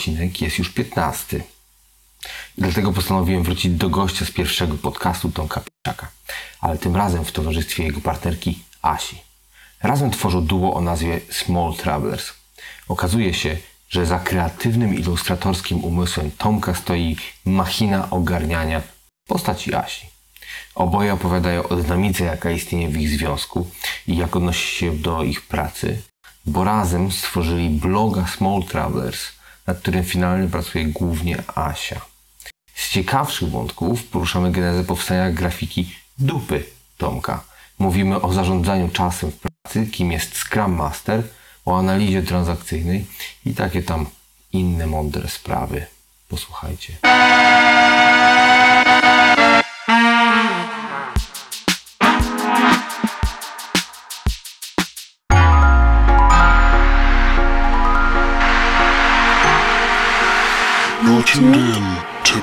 odcinek jest już 15. I dlatego postanowiłem wrócić do gościa z pierwszego podcastu Tomka Pieczaka, ale tym razem w towarzystwie jego partnerki Asi. Razem tworzą duo o nazwie Small Travelers. Okazuje się, że za kreatywnym ilustratorskim umysłem Tomka stoi machina ogarniania postaci Asi. Oboje opowiadają o dynamice, jaka istnieje w ich związku i jak odnosi się do ich pracy, bo razem stworzyli bloga Small Travelers, nad którym finalnie pracuje głównie Asia. Z ciekawszych wątków poruszamy genezę powstania grafiki dupy Tomka. Mówimy o zarządzaniu czasem w pracy, kim jest Scrum Master, o analizie transakcyjnej i takie tam inne mądre sprawy. Posłuchajcie.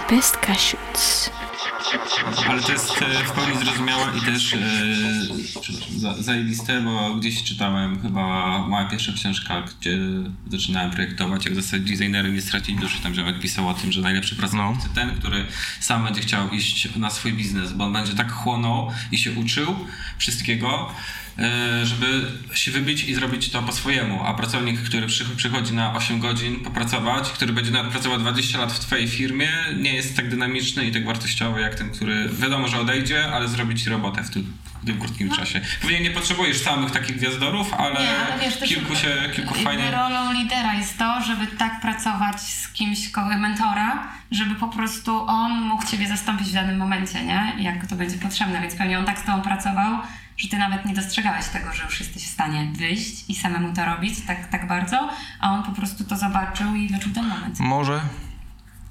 Best Cashews. Ale to jest e, w pełni zrozumiałe i też e, za- zajebiste, bo gdzieś czytałem chyba moja pierwsza książka, gdzie zaczynałem projektować, jak zostać designerem nie stracić duszy. Tam ziomek pisał o tym, że najlepszy pracownik to ten, który sam będzie chciał iść na swój biznes, bo on będzie tak chłonął i się uczył wszystkiego, żeby się wybić i zrobić to po swojemu. A pracownik, który przy, przychodzi na 8 godzin popracować, który będzie pracował 20 lat w twojej firmie, nie jest tak dynamiczny i tak wartościowy jak ten, który wiadomo, że odejdzie, ale zrobi ci robotę w tym, w tym krótkim czasie. Pewnie nie potrzebujesz samych takich gwiazdorów, ale, Nie, ale wiesz, kilku się, kilku fajnych... rolą lidera jest to, żeby tak pracować z kimś, kogo mentora, żeby po prostu on mógł ciebie zastąpić w danym momencie, nie? Jak to będzie potrzebne, więc pewnie on tak z tobą pracował, że ty nawet nie dostrzegałeś tego, że już jesteś w stanie wyjść i samemu to robić tak, tak bardzo, a on po prostu to zobaczył i wyczuł ten moment. Może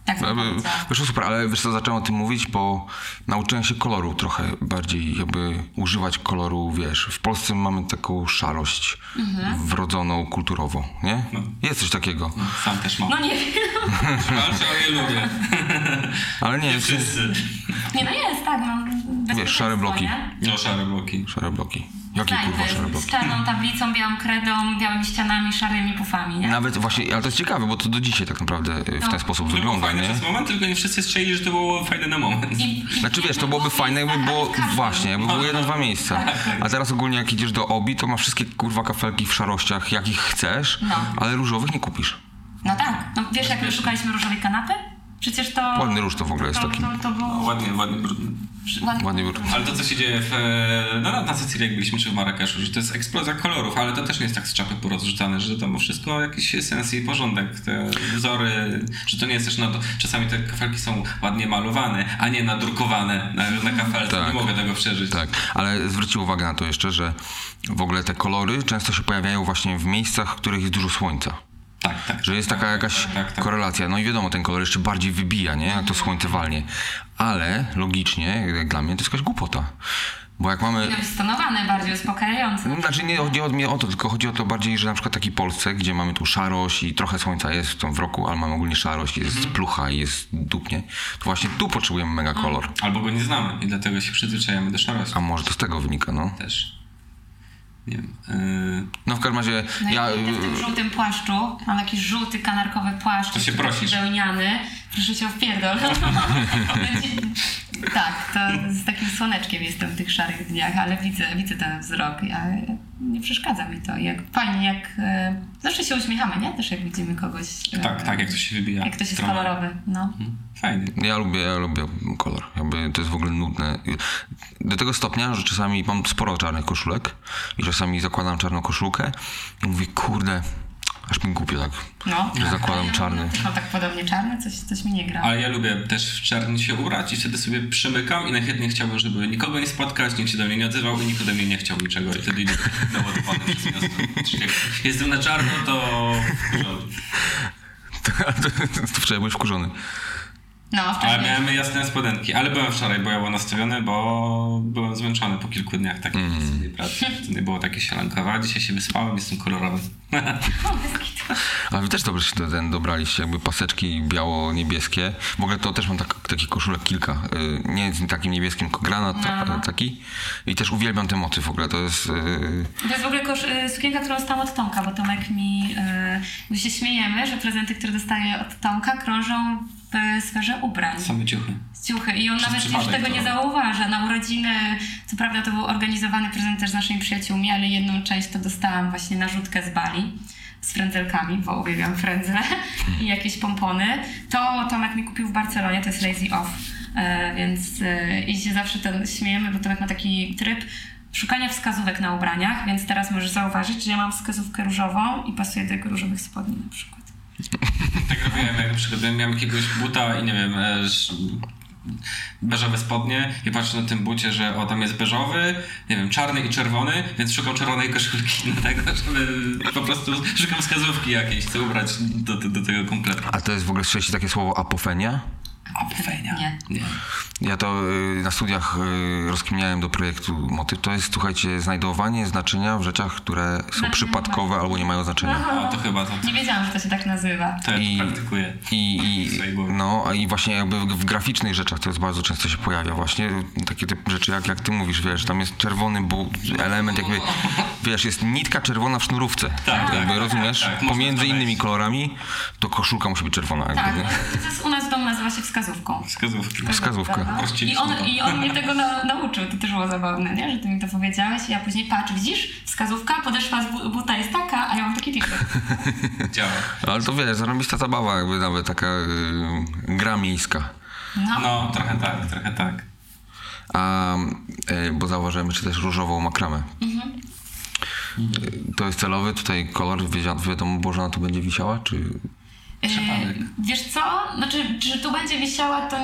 Tak bym Jakby, powiedziała. wyszło super, ale wiesz co, zacząłem o tym mówić, bo nauczyłem się koloru trochę bardziej, jakby używać koloru, wiesz, w Polsce mamy taką szarość Mhm. wrodzoną kulturowo, nie? Jest coś takiego. Sam też mam. No nie wiem. Walczę, ale je lubię. Ale nie, jest, Wszyscy. Nie, no jest, tak, no. Bezpieczeństwo, szare bloki. No, szare bloki. szare bloki. Jakie kurwa szare bloki? z czarną tablicą, białą kredą, białymi ścianami, szarymi pufami, nie? Nawet właśnie, ale to jest ciekawe, bo to do dzisiaj tak naprawdę y, w ten No. sposób To wygląda, fajny nie? przez moment, tylko nie wszyscy strzeli, że to było fajne na moment. I- i- Znaczy wiesz, to byłoby fajne, jakby było, właśnie, jakby było jedno, dwa miejsca. Tak, A teraz ogólnie jak idziesz do Obi, to ma wszystkie kurwa kafelki w szarościach, jakich chcesz, No. ale różowych nie kupisz. No tak. No wiesz, jak my szukaliśmy różowej kanapy? Przecież to... Ładny róż to w ogóle jest to, taki. To, to było... Ładnie, ładnie, brudny. Ładnie brudny. Ale to, co się dzieje w, e, no, na Sycylii, jak byliśmy, czy w Marrakeszu, że to jest eksplozja kolorów, ale to też nie jest tak z czapy porozrzucane, że to ma wszystko jakiś sens i porządek. Te wzory, że to nie jest też, no to czasami te kafelki są ładnie malowane, a nie nadrukowane na, na kafelce. Tak. Nie mogę tego przeżyć. Tak, ale zwróćcie uwagę na to jeszcze, że w ogóle te kolory często się pojawiają właśnie w miejscach, w których jest dużo słońca. Tak, tak. Że jest taka jakaś Tak, tak, tak. korelacja. No i wiadomo, ten kolor jeszcze bardziej wybija, nie? Jak to słońce walnie. Ale logicznie, jak dla mnie, to jest jakaś głupota. Bo jak mamy... Stonowane, bardziej uspokajające. No, Znaczy nie chodzi o, mnie o to, tylko chodzi o to bardziej, że na przykład takiej Polsce, gdzie mamy tu szarość i trochę słońca jest w tym w roku, ale mamy ogólnie szarość, jest Mhm. plucha i jest dupnie, to właśnie tu potrzebujemy mega kolor. Albo go nie znamy i dlatego się przyzwyczajamy do szarości. A może to z tego wynika, no? Też. Nie wiem. Yy, No w każdym razie No ja... w tym żółtym płaszczu, mam taki żółty kanarkowy płaszcz, To się prosisz. wełniany, proszę cię o wpierdol. Tak, to z takim słoneczkiem jestem w tych szarych dniach, ale widzę, widzę ten wzrok, ja, nie przeszkadza mi to. Jak, fajnie, jak e, zawsze się uśmiechamy, nie? Też jak widzimy kogoś. e, tak, tak, jak to się wybija. Jak ktoś jest Stronę. kolorowy, no. Fajny. Ja lubię, ja lubię kolor. Jakby to jest w ogóle nudne. Do tego stopnia, że czasami mam sporo czarnych koszulek i czasami zakładam czarną koszulkę i mówię, kurde, aż mi głupio tak, no. że zakładam czarny. Mam tak podobnie czarny, coś, coś mi nie gra. Ale ja lubię też w czarny się ubrać i wtedy sobie przymykam i najchętniej chciałbym, żeby nikogo nie spotkać, nikt się do mnie nie odzywał i nikt ode mnie nie chciał niczego. I wtedy idę naładowany przez miasto. Jak jestem na czarno, to... w porządku. to, to, to wczoraj byłeś wkurzony. No, Ale wcześniej. miałem jasne spodenki, ale byłem wczoraj bojowo nastawiony, bo byłem zmęczony po kilku dniach takiej mm. pracy. Nie było takie sielankowe, a dzisiaj się wyspałem, jestem kolorowy. A wy też dobrze się ten dobraliście, jakby paseczki biało-niebieskie. W ogóle to też mam tak, taki koszulek kilka. Y, Nie z takim niebieskim, tylko granat No. taki. I też uwielbiam ten motyw w ogóle. To jest... y, To jest w ogóle kosz, y, sukienka, którą dostałam od Tomka, bo Tomek mi... y, My się śmiejemy, że prezenty, które dostaję od Tomka krążą w sferze ubrań. Same ciuchy. ciuchy i on Przez nawet już tego to nie zauważa. Na urodziny, co prawda to był organizowany prezent też z naszymi przyjaciółmi, ale jedną część to dostałam właśnie na rzutkę z Bali z frędzelkami, bo uwielbiam frędzle i jakieś pompony. To Tomek mi kupił w Barcelonie, to jest Lazy Off, e, więc e, i się zawsze ten śmiejemy, bo Tomek ma taki tryb szukania wskazówek na ubraniach, więc teraz możesz zauważyć, że ja mam wskazówkę różową i pasuje do jego różowych spodni na przykład. Tak robiłem, jak na miałem jakiegoś buta i nie wiem, e, beżowe spodnie i patrzę na tym bucie, że o tam jest beżowy, nie wiem, czarny i czerwony, więc szukam czerwonej koszulki do tego, żeby po prostu szukam wskazówki jakiejś, co ubrać do, do, do tego kompletu. A to jest w ogóle słyszeliście takie słowo apofenia? Apofenia. Nie. Nie. Ja to y, na studiach y, rozkminiałem do projektu motyw. To jest, słuchajcie, znajdowanie znaczenia w rzeczach, które są przypadkowe albo nie mają znaczenia. To chyba to, Nie wiedziałam, że to się tak nazywa. to ja I- to praktykuję. I, i, no, a i właśnie jakby w, w graficznych rzeczach to jest bardzo często się pojawia właśnie takie typ rzeczy jak, jak ty mówisz, wiesz, tam jest czerwony element jakby, wiesz, jest nitka czerwona w sznurówce. Tak, jakby, tak, rozumiesz? tak, tak, Pomiędzy innymi kolorami to koszulka musi być czerwona. Jakby, Tak, nie? to jest u nas w domu nazywa się wskazówką. Wskazówki. Wskazówka. No. I on. I on mnie tego na, nauczył, to też było zabawne, nie? że ty mi to powiedziałeś i ja później patrz, widzisz, wskazówka, podeszwa z bu- buta jest taka, a ja mam taki t-shirt. Działa. Ale to wiesz, zarobista zabawa, jakby nawet taka y, gra miejska. No, No, trochę tak, trochę tak. A, y, bo zauważyłem jeszcze też różową makramę. Y, To jest celowy tutaj kolor, wiadomo było, że ona tu będzie wisiała, czy... Przypadek. E, Wiesz co? Znaczy, że tu będzie wisiała, to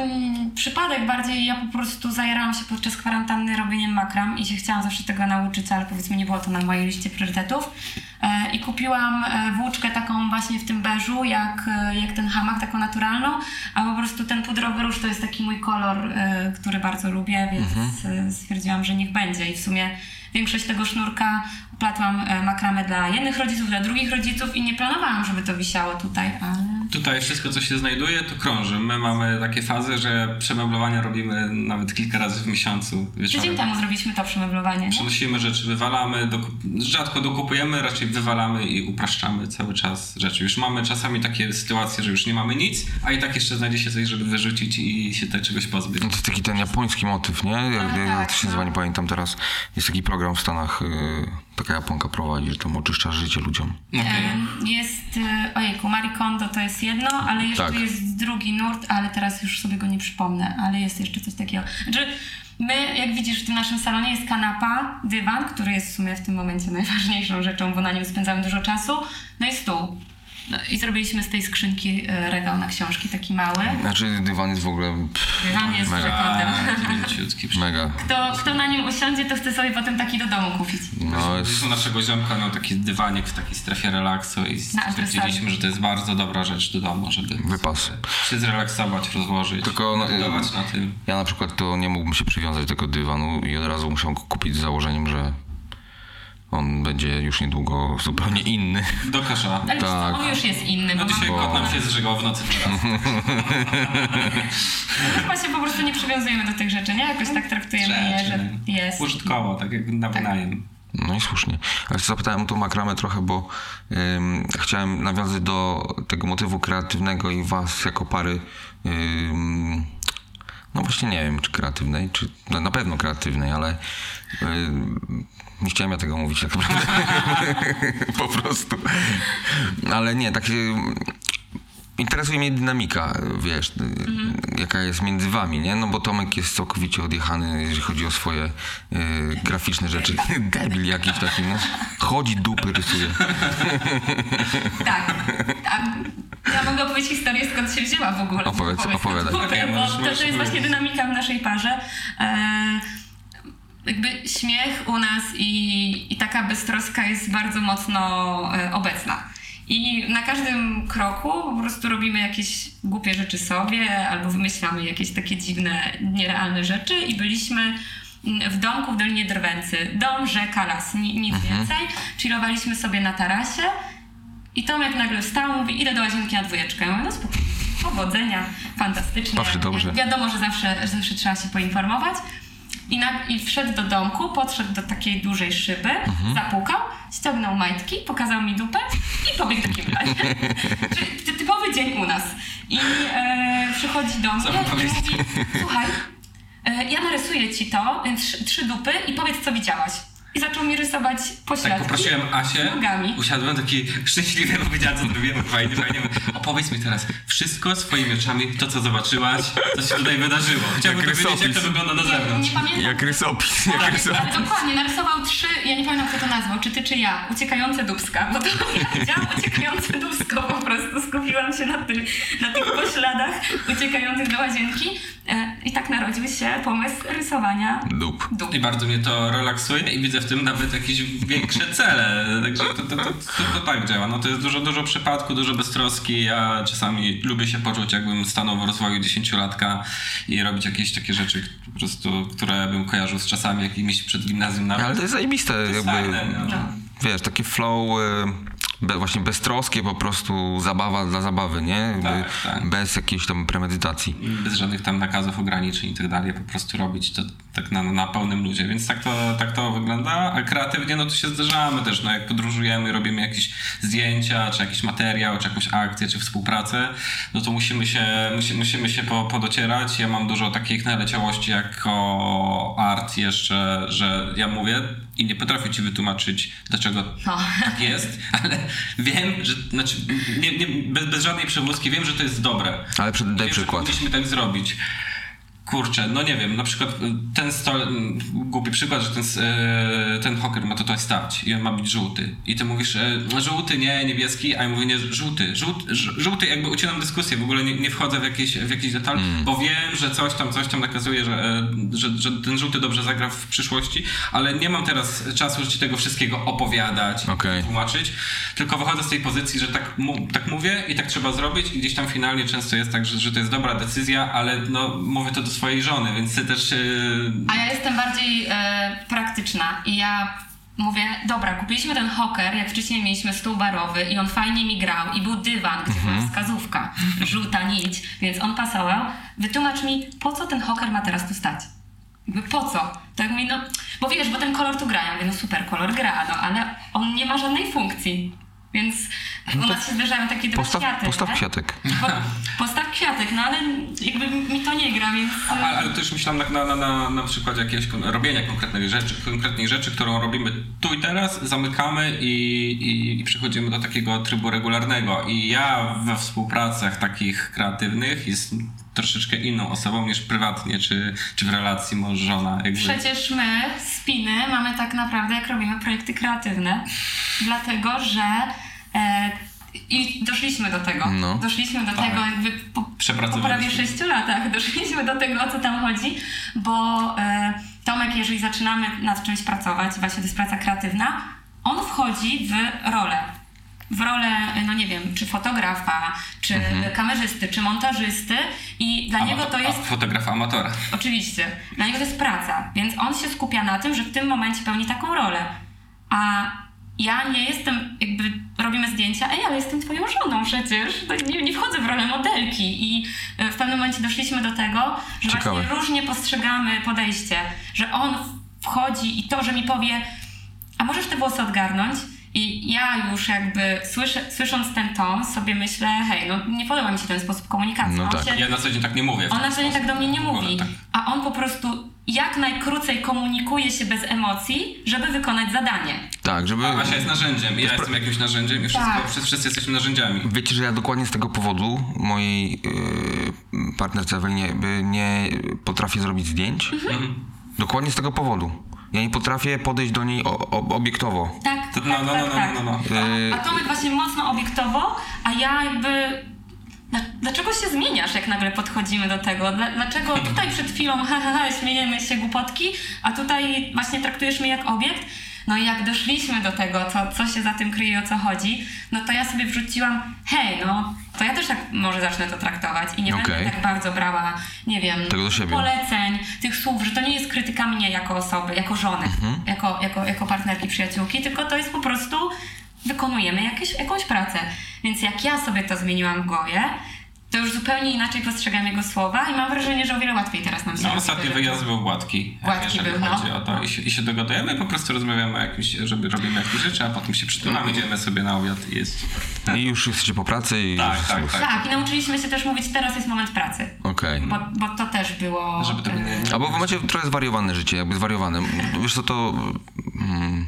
przypadek bardziej. Ja po prostu zajarałam się podczas kwarantanny robieniem makram i się chciałam zawsze tego nauczyć, ale powiedzmy nie było to na mojej liście priorytetów. E, I kupiłam e, włóczkę taką właśnie w tym beżu, jak, e, jak ten hamak, taką naturalną, a po prostu ten pudrowy róż to jest taki mój kolor, który bardzo lubię, więc e, stwierdziłam, że niech będzie i w sumie większość tego sznurka uplatłam makramę dla jednych rodziców, dla drugich rodziców i nie planowałam, żeby to wisiało tutaj, ale... Tutaj wszystko, co się znajduje, to krąży. My mamy takie fazy, że przemeblowania robimy nawet kilka razy w miesiącu. Tydzień temu zrobiliśmy to przemeblowanie, nie? Przenosimy rzeczy, wywalamy, rzadko dokupujemy, raczej wywalamy i upraszczamy cały czas rzeczy. Już mamy czasami takie sytuacje, że już nie mamy nic, a i tak jeszcze znajdzie się coś, żeby wyrzucić i się te czegoś pozbyć. To jest taki ten japoński motyw, nie? Jak, A, jak tak, to się nazywa, no. nie pamiętam teraz. Jest taki program w Stanach, y, taka Japonka prowadzi, że tam oczyszcza życie ludziom. Em, Jest, e, ojejku, Marie Kondo to jest jedno, ale jeszcze Tak. jest drugi nurt, ale teraz już sobie go nie przypomnę, ale jest jeszcze coś takiego. Znaczy, my, jak widzisz, w tym naszym salonie jest kanapa, dywan, który jest w sumie w tym momencie najważniejszą rzeczą, bo na nim spędzamy dużo czasu, no i stół. No, I zrobiliśmy z tej skrzynki e, regał na książki, taki mały. Znaczy dywan jest w ogóle pff, Dywan jest Mega. rekordem. Mega. Kto, kto na nim usiądzie, to chce sobie potem taki do domu kupić. No jest, u naszego ziomka miał taki dywanik w takiej strefie relaksu i stwierdziliśmy, że to jest bardzo dobra rzecz do domu, żeby wypas. się zrelaksować, rozłożyć, Tylko, no, na tym. Ja na przykład to nie mógłbym się przywiązać do tego dywanu i od razu musiałem go kupić z założeniem, że on będzie już niedługo zupełnie inny. Do. Ale co, Tak. on już jest inny. No bo dzisiaj mam- kot nam się zżygał w nocy teraz. Chyba się po prostu nie przywiązujemy do tych rzeczy, nie? Jakoś tak traktujemy je, że Rzeczy. jest. Użytkowo, tak jak na wynajem. No i słusznie. Ale zapytałem o tą makramę trochę, bo ym, chciałem nawiązać do tego motywu kreatywnego i was jako pary. Ym, no właśnie nie wiem, czy kreatywnej, czy no na pewno kreatywnej, ale ym, nie chciałem ja tego mówić tak naprawdę. po prostu. Ale nie, tak się... Interesuje mnie dynamika, wiesz, jaka jest między wami, nie? No bo Tomek jest całkowicie odjechany, jeżeli chodzi o swoje y, graficzne rzeczy. Debil jakiś taki, no. Chodzi, dupy rysuje. Tak. Ja mogę opowiedzieć historię, skąd się wzięła w ogóle. Opowiedz, opowiadaj. bo możesz- to, to możesz jest właśnie dynamika w naszej parze. E, jakby śmiech u nas i, i taka beztroska jest bardzo mocno e, obecna. I na każdym kroku po prostu robimy jakieś głupie rzeczy sobie, albo wymyślamy jakieś takie dziwne, nierealne rzeczy. I byliśmy mm, w domku w Dolinie Drwęcy. Dom, rzeka, las, ni- nic więcej. Chillowaliśmy sobie na tarasie. I Tomek nagle wstał, mówi, idę do łazienki na dwójeczkę. Ja mówię, no spokojnie, powodzenia, fantastycznie. Zawsze dobrze. Wiadomo, że zawsze, że zawsze trzeba się poinformować. I, na, I wszedł do domku, podszedł do takiej dużej szyby, Mhm. zapukał, ściągnął majtki, pokazał mi dupę i pobiegł do kibla. Czyli typowy dzień u nas. I e, przychodzi do mnie i mówi, słuchaj, e, ja narysuję ci to, e, trzy, trzy dupy i powiedz, co widziałaś. I zaczął mi rysować pośladki. Tak poprosiłem Asię, nogami. usiadłem taki szczęśliwy, bo wiedziałem co zrobiłem, fajnie, fajnie. Opowiedz mi teraz wszystko swoimi oczami, to co zobaczyłaś, co się tutaj wydarzyło. Chciałbym Jak wiedzieć, jak to wygląda na Nie, zewnątrz. nie pamiętam. Jak rysopis, jak Tak, rysopis. ale dokładnie, narysował trzy, ja nie pamiętam kto to nazwał, czy ty, czy ja, uciekające dubska, bo to ja widziałam uciekające dubsko, po prostu skupiłam się na, tym, na tych pośladach uciekających do łazienki e, i tak narodził się pomysł rysowania Dup. dup. I bardzo mnie to relaksuje i widzę w tym nawet jakieś większe cele. Także to, to, to, to, to tak działa. No to jest dużo, dużo przypadku, dużo beztroski. Ja czasami lubię się poczuć, jakbym stanął w rozwoju dziesięciolatka i robić jakieś takie rzeczy, po prostu, które bym kojarzył z czasami jakimiś przed gimnazjum nawet. Ale to jest zajebiste, jest jakby, fajne, no. wiesz, takie flow, y, be, właśnie beztroskie po prostu, zabawa dla zabawy, nie? Tak, tak. Bez jakiejś tam premedytacji. bez żadnych tam nakazów, ograniczeń i tak dalej, po prostu robić to tak na, na pełnym ludzie, więc tak to, tak to wygląda, a kreatywnie no to się zderzamy też, no jak podróżujemy, robimy jakieś zdjęcia, czy jakiś materiał, czy jakąś akcję, czy współpracę, no to musimy się, musi, musimy się po, podocierać, ja mam dużo takich naleciałości jako art jeszcze, że ja mówię i nie potrafię ci wytłumaczyć, dlaczego No. tak jest, ale wiem, że, znaczy, nie, nie, bez, bez żadnej przewózki wiem, że to jest dobre. Ale przed, daj Wiem, że przykład. Powinniśmy tak zrobić. Kurczę, no nie wiem, na przykład y, ten stol, mm, głupi przykład, że ten, e, ten hoker ma tutaj stać i on ma być żółty. I ty mówisz, e, żółty, nie, niebieski, a ja mówię, nie, żółty. Żółty, żółty jakby ucinam dyskusję, w ogóle nie, nie wchodzę w jakiś, w jakiś detal, Mm. bo wiem, że coś tam, coś tam nakazuje, że, e, że, że ten żółty dobrze zagra w przyszłości, ale nie mam teraz czasu, że ci tego wszystkiego opowiadać, Okej. tłumaczyć, tylko wychodzę z tej pozycji, że tak, tak mówię i tak trzeba zrobić i gdzieś tam finalnie często jest tak, że, że to jest dobra decyzja, ale no mówię to do swojej żony, więc ty też... Yy, A ja jestem bardziej e, praktyczna i ja mówię, dobra, kupiliśmy ten hoker, jak wcześniej mieliśmy stół barowy i on fajnie mi grał i był dywan, gdzie była wskazówka, żółta nić, więc on pasował. Wytłumacz mi, po co ten hoker ma teraz tu stać? Jakby po co? Tak mi, no, bo wiesz, bo ten kolor tu gra. Ja mówię, no super, kolor gra, no ale on nie ma żadnej funkcji. Więc u nas się zdarzają takie dwa Postaw, światy. postaw nie? kwiatek. Po, postaw kwiatek, no ale jakby mi to nie gra, więc... ale, ale też myślałem na, na, na, na przykład jakiegoś robienia konkretnej rzeczy, konkretnej rzeczy, którą robimy tu i teraz, zamykamy i, i, i przechodzimy do takiego trybu regularnego. I ja we współpracach takich kreatywnych jest troszeczkę inną osobą niż prywatnie, czy, czy w relacji mąż-żona. Jakby. Przecież my, spiny, mamy tak naprawdę, jak robimy projekty kreatywne, dlatego że e, i doszliśmy do tego. No. Doszliśmy do Tak. tego jakby po, po prawie sześciu latach. Doszliśmy do tego, o co tam chodzi, bo e, Tomek, jeżeli zaczynamy nad czymś pracować, właśnie to jest praca kreatywna, on wchodzi w rolę. W rolę, no nie wiem, czy fotografa, czy kamerzysty, czy montażysty i dla niego to jest fotografa amatora. Oczywiście. Dla niego to jest praca, więc on się skupia na tym, że w tym momencie pełni taką rolę. A ja nie jestem, jakby robimy zdjęcia, ej, ale jestem twoją żoną przecież. Nie, nie wchodzę w rolę modelki. I e, w pewnym momencie doszliśmy do tego, że Ciekawe. właśnie różnie postrzegamy podejście, że on wchodzi i to, że mi powie, a możesz te włosy odgarnąć? I ja już jakby słyszę, słysząc ten ton sobie myślę, hej, no nie podoba mi się ten sposób komunikacji. No On tak. się Ja na co dzień tak nie mówię. on na co dzień tak do mnie nie mówi, Tak. a on po prostu jak najkrócej komunikuje się bez emocji, żeby wykonać zadanie. Tak, żeby... A Asia jest narzędziem, ja jestem jakimś narzędziem i wszystko, Tak. wszyscy, wszyscy jesteśmy narzędziami. Wiecie, że ja dokładnie z tego powodu mojej yy, partnerce Ewelinie jakby nie potrafię zrobić zdjęć. Mhm. Dokładnie z tego powodu. Ja nie potrafię podejść do niej o, o, obiektowo. Tak, To- tak, no, no, tak, no, tak. no, no, no. Yy, A Tomek właśnie mocno obiektowo, a ja jakby... Dla- Dlaczego się zmieniasz, jak nagle podchodzimy do tego? Dla- Dlaczego tutaj przed chwilą ha, ha, ha, śmiejemy się głupotki, a tutaj właśnie traktujesz mnie jak obiekt? No i jak doszliśmy do tego, co, co się za tym kryje, o co chodzi, no to ja sobie wrzuciłam, hej, no to ja też tak może zacznę to traktować i nie Okej. będę tak bardzo brała, nie wiem, poleceń, tych słów, że to nie jest krytyka mnie jako osoby, jako żony, Mhm. jako, jako, jako partnerki, przyjaciółki, tylko to jest po prostu wykonujemy jakieś, jakąś pracę. Więc jak ja sobie to zmieniłam w głowie, to już zupełnie inaczej postrzegam jego słowa i mam wrażenie, że o wiele łatwiej teraz nam się No, ostatni wyjazd był gładki. Gładki jeżeli był, no. chodzi o to. I się, I się dogadujemy, po prostu rozmawiamy o jakimś, żeby robimy jakieś rzeczy, a potem się przytulamy, idziemy sobie na obiad i jest... I już jesteście po pracy i... Tak, tak, tak. Tak, i nauczyliśmy się też mówić, teraz jest moment pracy. Okej. Bo, bo to też było... Żeby tego nie... Albo wy macie trochę zwariowane życie, jakby zwariowane. Wiesz co, to... Mm,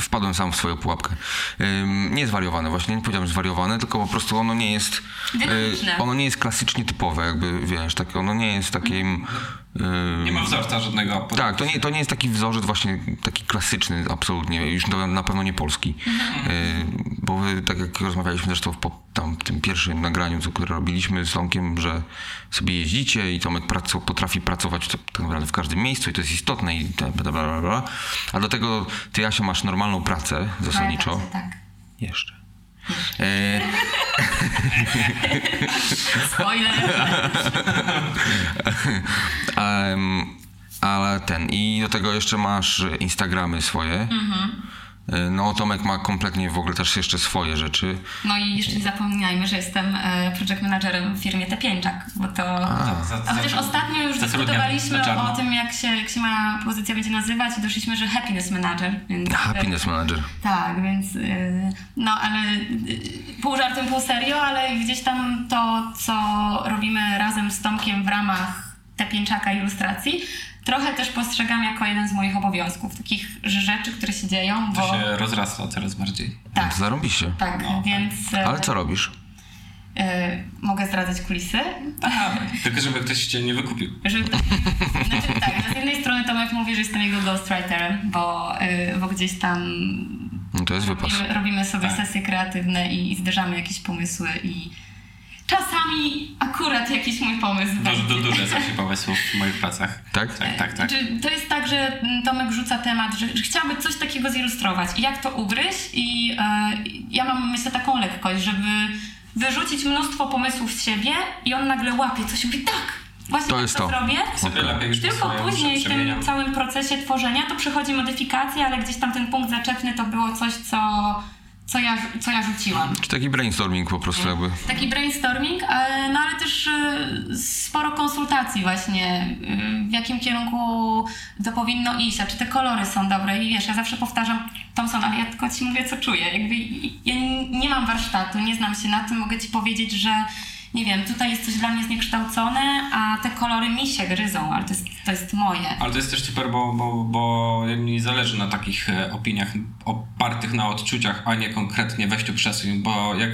wpadłem sam w swoją pułapkę. Ym, nie zwariowane, właśnie nie powiedziałem, zwariowane, tylko po prostu ono nie jest... Dynamiczne. y, ono nie jest klasycznie typowe, jakby, wiesz, tak, ono nie jest takim... Nie ma wzorca żadnego. Tak, to nie, to nie jest taki wzorzec właśnie taki klasyczny, absolutnie, już na pewno nie polski. Y, bo wy, tak jak rozmawialiśmy zresztą w po, tam, tym pierwszym nagraniu, co, które robiliśmy z Tomkiem, że sobie jeździcie i Tomek praco, potrafi pracować to, tak naprawdę w każdym miejscu i to jest istotne i bla, bla, bla, bla. A do tego ty, Jasia, masz normalną pracę zasadniczo. Tak. Jeszcze. E, Spoiler. Em, ale ten, i do tego jeszcze masz Instagramy swoje. E, No, Tomek ma kompletnie w ogóle też jeszcze swoje rzeczy. No i jeszcze nie zapominajmy, że jestem e, project managerem w firmie Tepięczak, bo to... Za- A chociaż za- ostatnio już dyskutowaliśmy o tym, jak się, jak się ma pozycja będzie nazywać i doszliśmy, że happiness manager. Więc, Happiness Manager. Tak, więc y, no ale pół żartem, pół serio, ale gdzieś tam to, co robimy razem z Tomkiem w ramach Tepięczaka ilustracji, trochę też postrzegam jako jeden z moich obowiązków, takich rzeczy, które się dzieją, bo To się rozrasta coraz bardziej. tak, Zarobiście. tak, No, więc y, Ale co robisz? y, mogę zdradzać kulisy, Tylko żeby ktoś cię nie wykupił. Żeby, znaczy, tak, no z jednej strony Tomek mówi, że jestem jego ghostwriterem, bo, y, bo gdzieś tam No to jest wypas. robimy, robimy sobie Tak. sesje kreatywne i, i zderzamy jakieś pomysły i czasami akurat jakiś mój pomysł Dużo, będzie. du, duże się pomysłów w moich pracach. Tak? Tak, tak, tak. To jest tak, że mm, Tomek rzuca temat, że, że chciałby coś takiego zilustrować i jak to ugryźć i e, ja mam myślę taką lekkość, żeby wyrzucić mnóstwo pomysłów z siebie i on nagle łapie coś i mówi tak, właśnie To tak jest to to. zrobię. Po Tylko później w tym całym procesie tworzenia to przychodzi modyfikacja, ale gdzieś tam ten punkt zaczepny to było coś, co, co, ja, co ja rzuciłam. Czy taki brainstorming po prostu jakby. Taki brainstorming, ale, no ale też y, sporo konsultacji właśnie, y, w jakim kierunku to powinno iść, a czy te kolory są dobre i wiesz, ja zawsze powtarzam, Thompson, ale ja tylko ci mówię, co czuję, jakby ja nie mam warsztatu, nie znam się na tym, mogę ci powiedzieć, że nie wiem, tutaj jest coś dla mnie zniekształcone, a te kolory mi się gryzą, ale to jest, to jest moje. Ale to jest też super, bo, bo, bo mi zależy na takich e, opiniach opartych na odczuciach, a nie konkretnie weź tu przesuń, bo jak,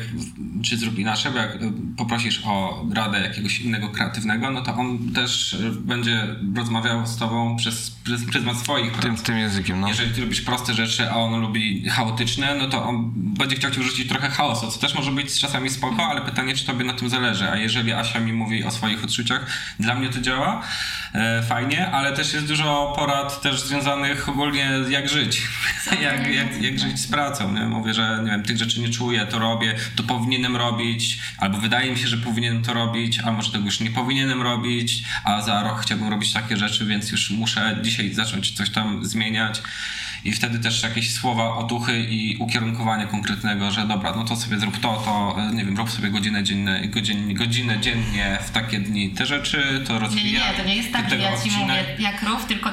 czy zrób inaczej, bo jak e, poprosisz o radę jakiegoś innego kreatywnego, no to on też e, będzie rozmawiał z tobą przez, przez pryzmat swoich Tym, prac. tym językiem, no. Jeżeli ty lubisz proste rzeczy, a on lubi chaotyczne, no to on będzie chciał ci wrzucić trochę chaosu, co też może być czasami spoko, ale pytanie, czy tobie na tym zależy. A jeżeli Asia mi mówi o swoich odczuciach, dla mnie to działa e, fajnie, ale też jest dużo porad też związanych ogólnie jak żyć. jak, jak, jak żyć z pracą. Nie? Mówię, że nie wiem, tych rzeczy nie czuję, to robię, to powinienem robić, albo wydaje mi się, że powinienem to robić, a może tego już nie powinienem robić, a za rok chciałbym robić takie rzeczy, więc już muszę dzisiaj zacząć coś tam zmieniać. I wtedy też jakieś słowa otuchy i ukierunkowanie konkretnego, że dobra, no to sobie zrób to, to e, nie wiem, rób sobie godzinę, dziennie, godzinę, godzinę dziennie w takie dni te rzeczy, to Nie, nie, rozwijaj. nie, to nie jest tak, że ja ci odcinek. mówię jak rów, tylko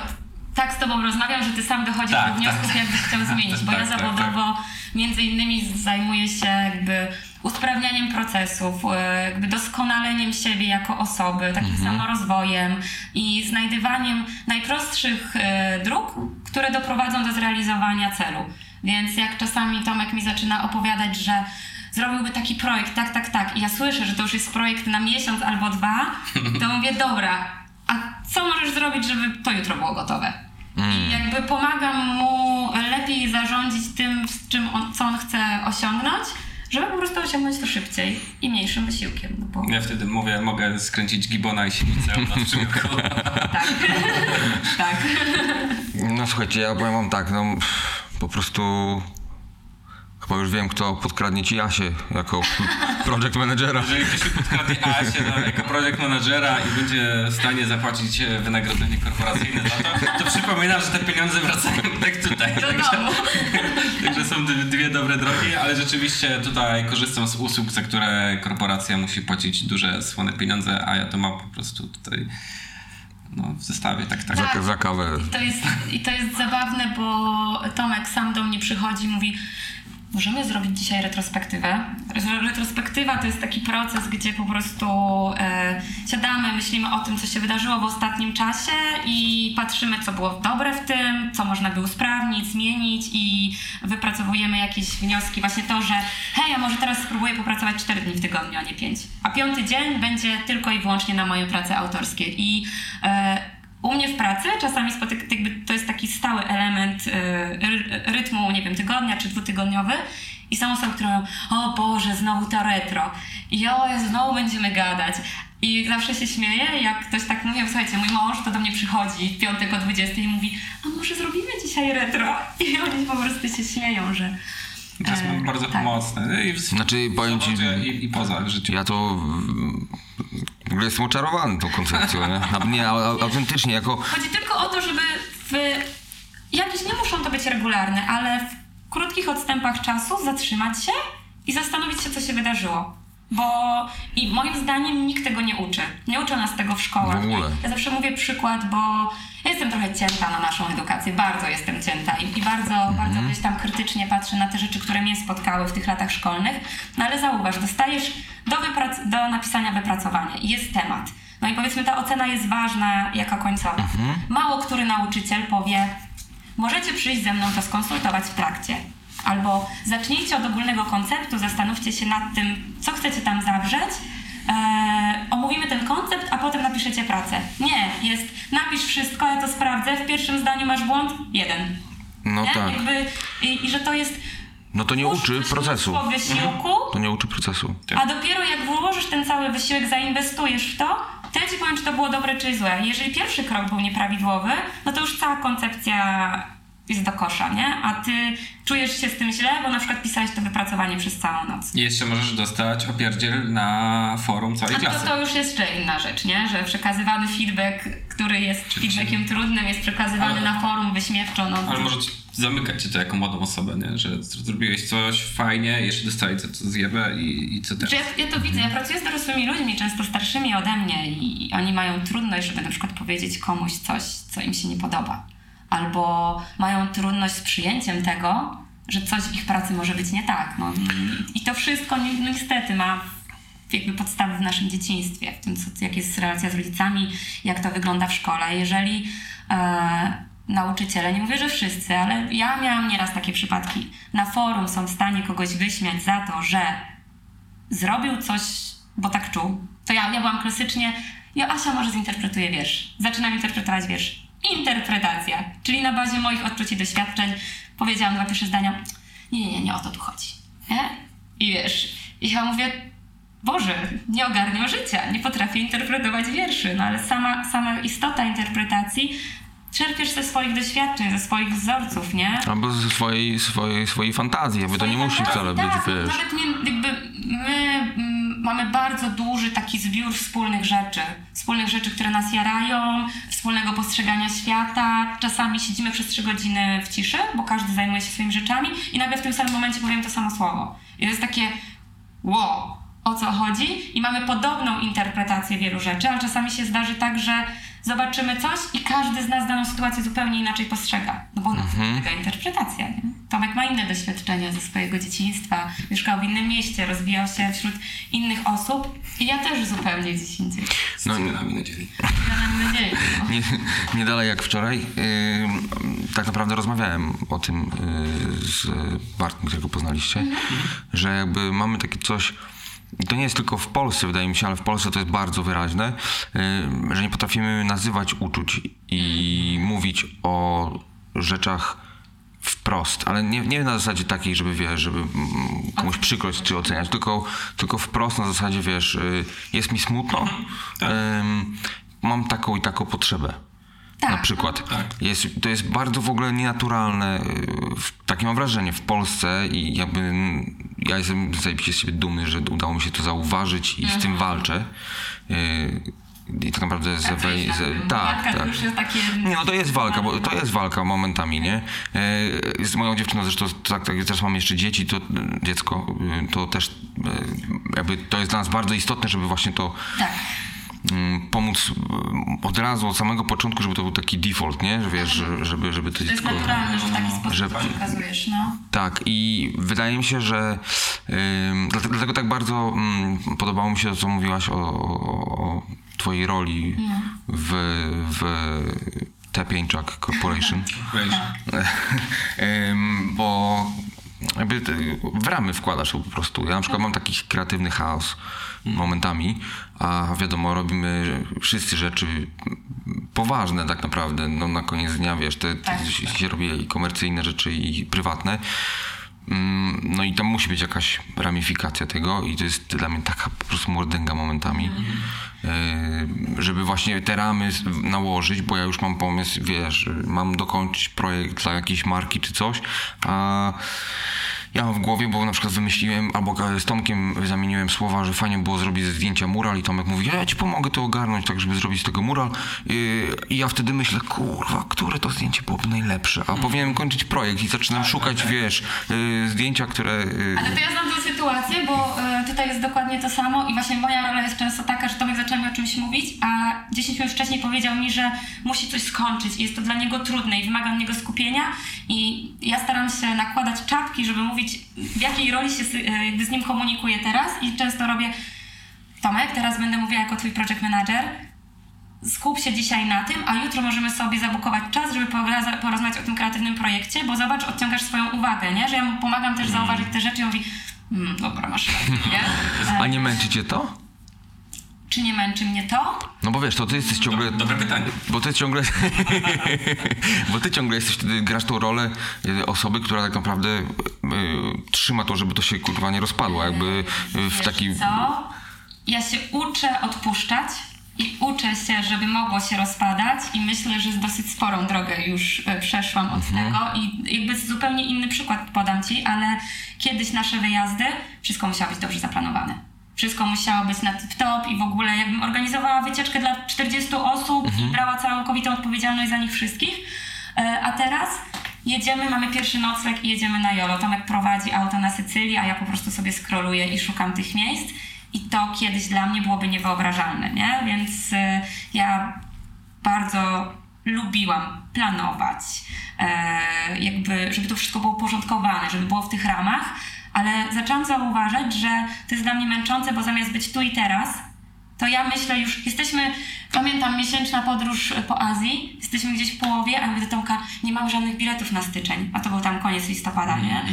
tak z tobą rozmawiam, że ty sam dochodzisz Tak, do wniosków, tak. jakbyś chciał zmienić, bo ja Tak, tak, zawodowo między innymi zajmuję się jakby usprawnianiem procesów, e, jakby doskonaleniem siebie jako osoby, takim samorozwojem i znajdywaniem najprostszych e, dróg, które doprowadzą do zrealizowania celu. Więc jak czasami Tomek mi zaczyna opowiadać, że zrobiłby taki projekt, tak, tak, tak, i ja słyszę, że to już jest projekt na miesiąc albo dwa, to mówię, dobra, a co możesz zrobić, żeby to jutro było gotowe? I jakby pomagam mu lepiej zarządzić tym, z czym on, co on chce osiągnąć, żeby po prostu osiągnąć to szybciej i mniejszym wysiłkiem. No bo Ja wtedy mówię, mogę skręcić gibona i sienicę na przykład. tak, tak. No słuchajcie, ja powiem wam tak, no po prostu chyba już wiem, kto podkradnie ci Jasię jako project managera. Jeżeli ktoś podkradnie Asię no, jako project managera i będzie w stanie zapłacić e, wynagrodzenie korporacyjne za to, to przypominam, że te pieniądze wracają tak tutaj. Do Także, domu. także są dwie- dobre drogi, ale rzeczywiście tutaj korzystam z usług, za które korporacja musi płacić duże, słone pieniądze, a ja to mam po prostu tutaj no, w zestawie, tak, tak. Za, za kawę. To jest, I to jest zabawne, bo Tomek sam do mnie przychodzi i mówi możemy zrobić dzisiaj retrospektywę. Re- Retrospektywa to jest taki proces, gdzie po prostu e, siadamy, myślimy o tym, co się wydarzyło w ostatnim czasie i patrzymy, co było dobre w tym, co można by usprawnić, zmienić i wypracowujemy jakieś wnioski. Właśnie to, że hej, ja może teraz spróbuję popracować 4 dni w tygodniu, a nie 5. A piąty dzień będzie tylko i wyłącznie na moje prace autorskie. I e, u mnie w pracy czasami spotyka, jakby to jest taki stały element y, ry- rytmu, nie wiem, tygodnia czy dwutygodniowy i są osoby, które mówią, o Boże, znowu to retro i o znowu będziemy gadać. I zawsze się śmieję, jak ktoś tak mówi, słuchajcie, mój mąż to do mnie przychodzi w piątek o 20 i mówi, a może zrobimy dzisiaj retro? I oni po prostu się śmieją, że... To jest e, bardzo tak. pomocne. I w Znaczy, powiem ci, i, i poza w życiu. Ja to w ogóle jestem oczarowany tą koncepcją, nie? Na- Nie, au- autentycznie, jako... Chodzi tylko o to, żeby w jakieś, nie muszą to być regularne, ale w krótkich odstępach czasu zatrzymać się i zastanowić się, co się wydarzyło. Bo i moim zdaniem nikt tego nie uczy. Nie uczą nas tego w szkołach. W ogóle. Ja zawsze mówię przykład, bo ja jestem trochę cięta na naszą edukację, bardzo jestem cięta i, i bardzo, bardzo gdzieś tam krytycznie patrzę na te rzeczy, które mnie spotkały w tych latach szkolnych. No ale zauważ, dostajesz do, do napisania wypracowanie i jest temat. No i powiedzmy, ta ocena jest ważna jako końcowa. Mało który nauczyciel powie, możecie przyjść ze mną to skonsultować w trakcie. Albo zacznijcie od ogólnego konceptu, zastanówcie się nad tym, co chcecie tam zawrzeć, e, omówimy ten koncept, a potem napiszecie pracę. Nie, jest napisz wszystko, ja to sprawdzę, w pierwszym zdaniu masz błąd, jeden. No nie? tak. Jakby, i, I że to jest... No to nie uczy procesu. wysiłku, To nie uczy procesu. a dopiero jak włożysz ten cały wysiłek, zainwestujesz w to, to ja ci powiem, czy to było dobre, czy złe. Jeżeli pierwszy krok był nieprawidłowy, no to już cała koncepcja jest do kosza, nie? A ty czujesz się z tym źle, bo na przykład pisałeś to wypracowanie przez całą noc. I jeszcze możesz dostać opierdziel na forum całej A to, klasy. to już jest jeszcze inna rzecz, nie? Że przekazywany feedback, który jest feedbackiem trudnym, jest przekazywany Ale- na forum wyśmiewczo. No, Ale może zamykać cię to jako młodą osobę, nie? Że zrobiłeś coś fajnie, jeszcze dostali to, co zjebę i, i co teraz. Ja, ja to widzę, ja pracuję z dorosłymi ludźmi, często starszymi ode mnie i oni mają trudność, żeby na przykład powiedzieć komuś coś, co im się nie podoba. Albo mają trudność z przyjęciem tego, że coś w ich pracy może być nie tak. No, I to wszystko ni- no, niestety ma jakby podstawy w naszym dzieciństwie, w tym, co, jak jest relacja z rodzicami, jak to wygląda w szkole. Jeżeli e, nauczyciele, nie mówię, że wszyscy, ale ja miałam nieraz takie przypadki, na forum są w stanie kogoś wyśmiać za to, że zrobił coś, bo tak czuł, to ja, ja byłam klasycznie, ja Asia może zinterpretuje wiersz. Zaczynam interpretować wiersz. Interpretacja, czyli na bazie moich odczuć i doświadczeń powiedziałam dwa pierwsze zdania, nie, nie, nie, nie o to tu chodzi. Nie? I wiesz, i ja mówię, Boże, nie ogarniam życia, nie potrafię interpretować wierszy, no ale sama, sama istota interpretacji czerpiesz ze swoich doświadczeń, ze swoich wzorców, nie? Albo ze swojej, swojej, swojej fantazji, jakby to nie musi wcale być, tak, wiesz... Nawet nie, jakby my mamy bardzo duży taki zbiór wspólnych rzeczy. Wspólnych rzeczy, które nas jarają, wspólnego postrzegania świata. Czasami siedzimy przez trzy godziny w ciszy, bo każdy zajmuje się swoimi rzeczami i nagle w tym samym momencie powiem to samo słowo. I to jest takie wow, o co chodzi? I mamy podobną interpretację wielu rzeczy, ale czasami się zdarzy tak, że zobaczymy coś i każdy z nas daną sytuację zupełnie inaczej postrzega. No bo na tym polega interpretacja. Nie? Tomek ma inne doświadczenia ze swojego dzieciństwa, mieszkał w innym mieście, rozwijał się wśród innych osób i ja też zupełnie gdzieś indziej. No, Co nami nadzieli. Ja mam nadzieję. No. nie, nie dalej jak wczoraj. Yy, tak naprawdę rozmawiałem o tym yy, z Bartkiem, którego poznaliście, że jakby mamy takie coś. To nie jest tylko w Polsce, wydaje mi się, ale w Polsce to jest bardzo wyraźne, yy, że nie potrafimy nazywać uczuć i mówić o rzeczach wprost, ale nie, nie na zasadzie takiej, żeby wiesz, żeby mm, komuś przykrość czy oceniać, tylko, tylko wprost na zasadzie, wiesz, y, jest mi smutno, ym, mam taką i taką potrzebę. Tak, na przykład. tak. Jest, to jest bardzo w ogóle nienaturalne. y, Takie mam wrażenie w Polsce i jakby ja jestem zajebiście z siebie dumny, że udało mi się to zauważyć i z tym walczę. Y, I tak naprawdę ze, nad ze, tak, tak. już jest takie... Nie, no to jest walka, bo to jest walka momentami, nie? E, Z moją dziewczyną zresztą, tak, tak, teraz mam jeszcze dzieci, to dziecko, to też jakby to jest dla nas bardzo istotne, żeby właśnie to Tak. Mm, pomóc e, od razu, od samego początku, żeby to był taki default, nie? Że wiesz, że- żeby, żeby to To jest dziecko... naturalne, że w taki sposób Że- to przekazujesz, no. Tak, i wydaje mi się, że dlatego, dlatego tak bardzo ym, podobało mi się to, co mówiłaś o, o, twojej roli w, w T5 Corporation. Ym, bo jakby ty w ramy wkładasz po prostu. Ja na przykład mam taki kreatywny chaos momentami, a wiadomo, robimy wszyscy rzeczy poważne tak naprawdę. No na koniec dnia, wiesz, te, te Tak. się robi i komercyjne rzeczy i prywatne. Mm, No i tam musi być jakaś ramifikacja tego i to jest dla mnie taka po prostu mordęga momentami, Yy, żeby właśnie te ramy nałożyć, bo ja już mam pomysł, wiesz, mam dokończyć projekt dla jakiejś marki czy coś, a ja mam w głowie, bo na przykład wymyśliłem, albo z Tomkiem zamieniłem słowa, że fajnie było zrobić ze zdjęcia mural i Tomek mówi, ja ci pomogę to ogarnąć, tak żeby zrobić z tego mural. Yy, i ja wtedy myślę, kurwa, które to zdjęcie byłoby najlepsze, a powinienem kończyć projekt i zaczynam szukać, wiesz, yy, zdjęcia, które... yy, Ale to ja znam tę sytuację, bo tutaj jest dokładnie to samo i właśnie moja rola jest często taka, że Tomek zaczął mi o czymś mówić, a 10 minut wcześniej powiedział mi, że musi coś skończyć i jest to dla niego trudne i wymaga od niego skupienia i ja staram się nakładać czapki, żeby mówić w jakiej roli się e, jakby z nim komunikuję teraz i często robię Tomek, teraz będę mówiła jako twój project manager, skup się dzisiaj na tym, a jutro możemy sobie zabukować czas, żeby porozmawiać o tym kreatywnym projekcie, bo zobacz, odciągasz swoją uwagę, nie? Że ja mu pomagam też zauważyć te rzeczy i on mówi, mm, dobra, masz rację, nie? A nie męczy cię to? Czy nie męczy mnie to? No bo wiesz, to ty jesteś ciągle... Dobre pytanie. Bo ty ciągle... bo ty ciągle jesteś wtedy, grasz tą rolę y, osoby, która tak naprawdę y, y, trzyma to, żeby to się kurwa nie rozpadło, jakby y, w Wiesz taki... co? Ja się uczę odpuszczać i uczę się, żeby mogło się rozpadać i myślę, że z dosyć sporą drogę już e, przeszłam od tego i jakby zupełnie inny przykład podam Ci, ale kiedyś nasze wyjazdy, wszystko musiało być dobrze zaplanowane. Wszystko musiało być na tip-top i w ogóle jakbym organizowała wycieczkę dla 40 osób i brała całkowitą odpowiedzialność za nich wszystkich. E, A teraz jedziemy, mamy pierwszy nocleg i jedziemy na Jolo. Tomek prowadzi auto na Sycylii, a ja po prostu sobie scrolluję i szukam tych miejsc. I to kiedyś dla mnie byłoby niewyobrażalne, nie? Więc e, ja bardzo lubiłam planować, e, jakby, żeby to wszystko było uporządkowane, żeby było w tych ramach, ale zaczęłam zauważać, że to jest dla mnie męczące, bo zamiast być tu i teraz, to ja myślę już, jesteśmy, pamiętam, miesięczna podróż po Azji, jesteśmy gdzieś w połowie, a mówię do Tomka, nie mam żadnych biletów na styczeń, a to był tam koniec listopada, nie?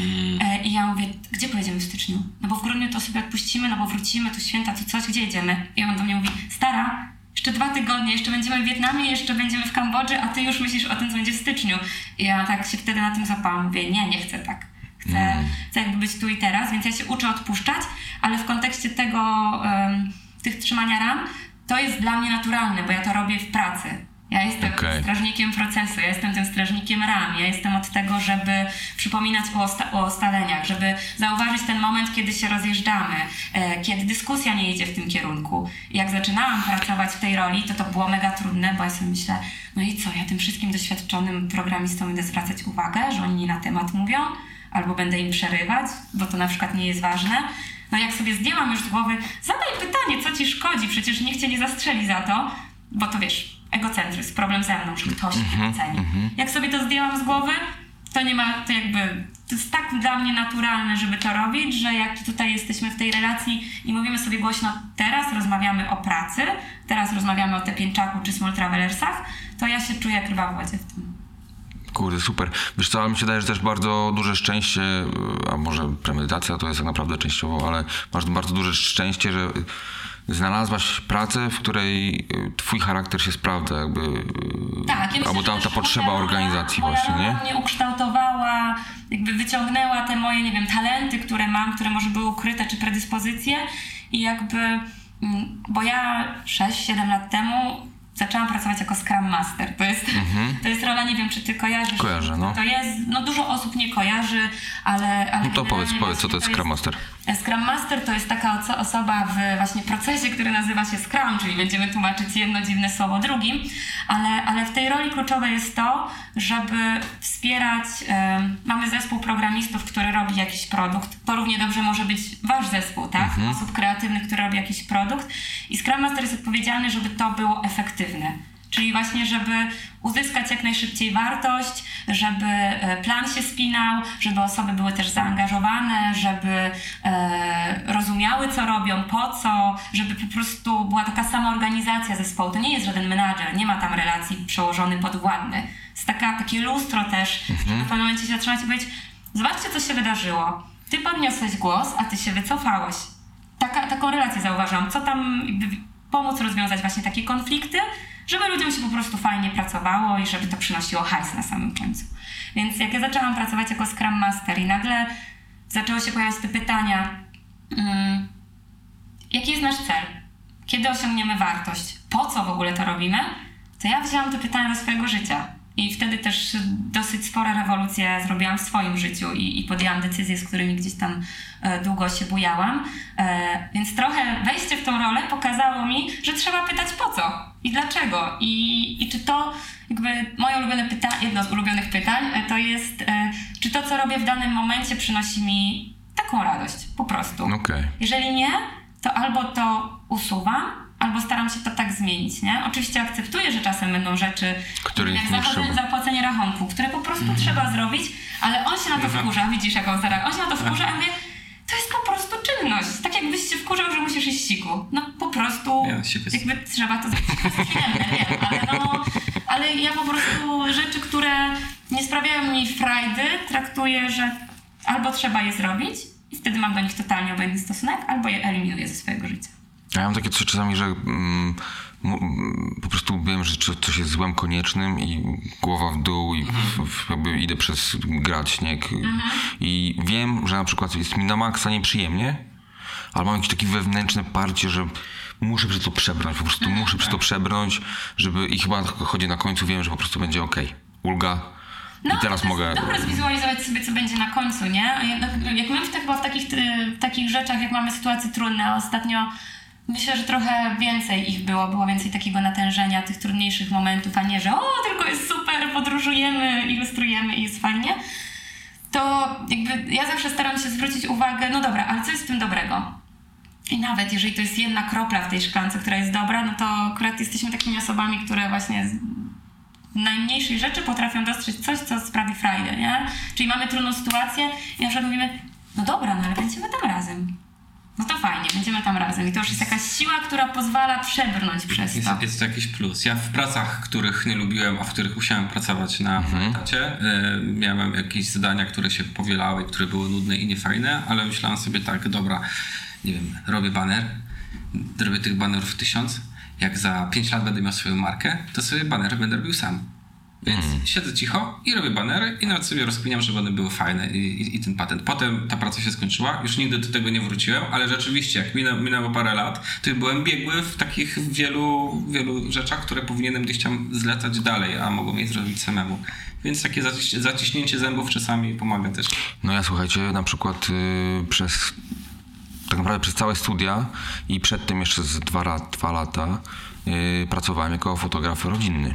E, I ja mówię, gdzie pojedziemy w styczniu? No bo w grudniu to sobie odpuścimy, no bo wrócimy, tu święta, tu coś, gdzie jedziemy? I on do mnie mówi, stara, jeszcze dwa tygodnie, jeszcze będziemy w Wietnamie, jeszcze będziemy w Kambodży, a ty już myślisz o tym, co będzie w styczniu. I ja tak się wtedy na tym zapałam, mówię, nie, nie chcę tak. Chcę, chcę jakby być tu i teraz, więc ja się uczę odpuszczać, ale w kontekście tego, em, tych trzymania ram, to jest dla mnie naturalne, bo ja to robię w pracy. Ja jestem Okej. strażnikiem procesu, ja jestem tym strażnikiem ram, ja jestem od tego, żeby przypominać o, osta- o ustaleniach, żeby zauważyć ten moment, kiedy się rozjeżdżamy, e, kiedy dyskusja nie idzie w tym kierunku. Jak zaczynałam pracować w tej roli, to to było mega trudne, bo ja sobie myślę, no i co, ja tym wszystkim doświadczonym programistom będę zwracać uwagę, że oni nie na temat mówią, albo będę im przerywać, bo to na przykład nie jest ważne. No jak sobie zdjęłam już z głowy, zadaj pytanie, co ci szkodzi, przecież nikt cię nie zastrzeli za to, bo to wiesz, egocentryzm, problem ze mną, że ktoś mnie oceni. Jak sobie to zdjęłam z głowy, to nie ma, to jakby, to jest tak dla mnie naturalne, żeby to robić, że jak tutaj jesteśmy w tej relacji i mówimy sobie głośno, teraz rozmawiamy o pracy, teraz rozmawiamy o te pięczaku czy small travelersach, to ja się czuję jak ryba w wodzie w tym. Kurde, super. Wiesz co, ale mi się daje, że też bardzo duże szczęście, y, a może premedytacja to jest tak naprawdę częściowo, ale masz bardzo duże szczęście, że znalazłaś pracę, w której y, twój charakter się sprawdza, jakby. y, Tak, ja myślę, albo ta, ta potrzeba moja organizacji moja właśnie, nie? mnie ukształtowała, jakby wyciągnęła te moje, nie wiem, talenty, które mam, które może były ukryte, czy predyspozycje i jakby, mm, bo ja 6-7 lat temu zaczęłam pracować jako Scrum Master. To jest, to jest rola, nie wiem, czy ty kojarzysz. Mhm. Kojarzę, no. To jest, no dużo osób nie kojarzy, ale... ale No to powiedz, powiedz, co to jest Scrum Master. Scrum Master to jest taka oso- osoba w właśnie procesie, który nazywa się Scrum, czyli będziemy tłumaczyć jedno dziwne słowo drugim, ale, ale w tej roli kluczowe jest to, żeby wspierać, em, mamy zespół programistów, który robi jakiś produkt, to równie dobrze może być wasz zespół, tak? Osób kreatywnych, które robi jakiś produkt i Scrum Master jest odpowiedzialny, żeby to było efektywne. Czyli właśnie, żeby uzyskać jak najszybciej wartość, żeby e, plan się spinał, żeby osoby były też zaangażowane, żeby e, rozumiały, co robią, po co, żeby po prostu była taka sama organizacja zespołu. To nie jest żaden menadżer, nie ma tam relacji przełożony podwładny. Jest taka, takie lustro też, żeby w pewnym momencie się zatrzymać i powiedzieć, zobaczcie, co się wydarzyło. Ty podniosłeś głos, a ty się wycofałeś. Taka, taką relację zauważam. Co tam pomóc rozwiązać właśnie takie konflikty, żeby ludziom się po prostu fajnie pracowało i żeby to przynosiło hajs na samym końcu. Więc jak ja zaczęłam pracować jako Scrum Master i nagle zaczęły się pojawiać te pytania, mm, jaki jest nasz cel? Kiedy osiągniemy wartość? Po co w ogóle to robimy? To ja wzięłam te pytania do swojego życia. I wtedy też dosyć spore rewolucje zrobiłam w swoim życiu i, i podjęłam decyzje, z którymi gdzieś tam e, długo się bujałam. E, więc trochę wejście w tą rolę pokazało mi, że trzeba pytać po co i dlaczego. I, i czy to, jakby moje ulubione pytanie, jedno z ulubionych pytań, e, to jest, czy to, co robię w danym momencie, przynosi mi taką radość, po prostu. Okej. Jeżeli nie, to albo to usuwam, albo staram się to tak zmienić, nie? Oczywiście akceptuję, że czasem będą rzeczy, Których jak nie zachodzenie- trzeba. Mhm. zapłacenie rachunku, które po prostu trzeba zrobić, ale on się na to wkurza, widzisz jak on zareaguje, on się na to wkurza, a mówię, to jest po prostu czynność, tak jakbyś się wkurzał, że musisz iść siku. No po prostu, Ja jakby trzeba to zrobić. Przyjemne, wiem, ale no, ale ja po prostu rzeczy, które nie sprawiają mi frajdy, traktuję, że albo trzeba je zrobić i wtedy mam do nich totalnie obojętny stosunek, albo je eliminuję ze swojego życia. Ja mam takie coś czasami, że mm, po prostu wiem, że co- coś jest złem koniecznym i głowa w dół i w, jakby idę przez grad, śnieg. I wiem, że na przykład jest mi na maksa nieprzyjemnie, ale mam jakieś takie wewnętrzne parcie, że muszę przez to przebrnąć, po prostu muszę przez to przebrnąć, żeby i chyba chodzi na końcu, wiem, że po prostu będzie okej, ulga. I teraz mogę... dobre zwizualizować sobie, co będzie na końcu, nie? Jednak, jak my w, tak, chyba w takich, w takich rzeczach, jak mamy sytuacje trudne, a ostatnio myślę, że trochę więcej ich było, było więcej takiego natężenia, tych trudniejszych momentów, a nie, że o, tylko jest super, podróżujemy, ilustrujemy i jest fajnie. To jakby ja zawsze staram się zwrócić uwagę, no dobra, ale co jest w tym dobrego? I nawet jeżeli to jest jedna kropla w tej szklance, która jest dobra, no to akurat jesteśmy takimi osobami, które właśnie z najmniejszej rzeczy potrafią dostrzec coś, co sprawi frajdę, nie? Czyli mamy trudną sytuację i na przykład mówimy, no dobra, no ale będziemy tam razem. No to fajnie, będziemy tam razem. I to już jest jakaś siła, która pozwala przebrnąć przez Jest, to. jest to jakiś plus. Ja w pracach, których nie lubiłem, a w których musiałem pracować na etacie, y, miałem jakieś zadania, które się powielały, które były nudne i niefajne, ale myślałem sobie tak, dobra, nie wiem, robię baner, robię tych banerów tysiąc, jak za 5 lat będę miał swoją markę, to sobie banery będę robił sam. Więc siedzę cicho i robię banery i nawet sobie rozkminiam, żeby one były fajne i, i, i ten patent. Potem ta praca się skończyła, już nigdy do tego nie wróciłem, ale rzeczywiście, jak minęło, minęło parę lat, to byłem biegły w takich wielu, wielu rzeczach, które powinienem gdzieś tam zlecać dalej, a mogłem je zrobić samemu. Więc takie zaciś- zaciśnięcie zębów czasami pomaga też. No ja słuchajcie, na przykład y, przez tak naprawdę przez całe studia i przedtem jeszcze z dwa, dwa lata y, pracowałem jako fotograf rodzinny.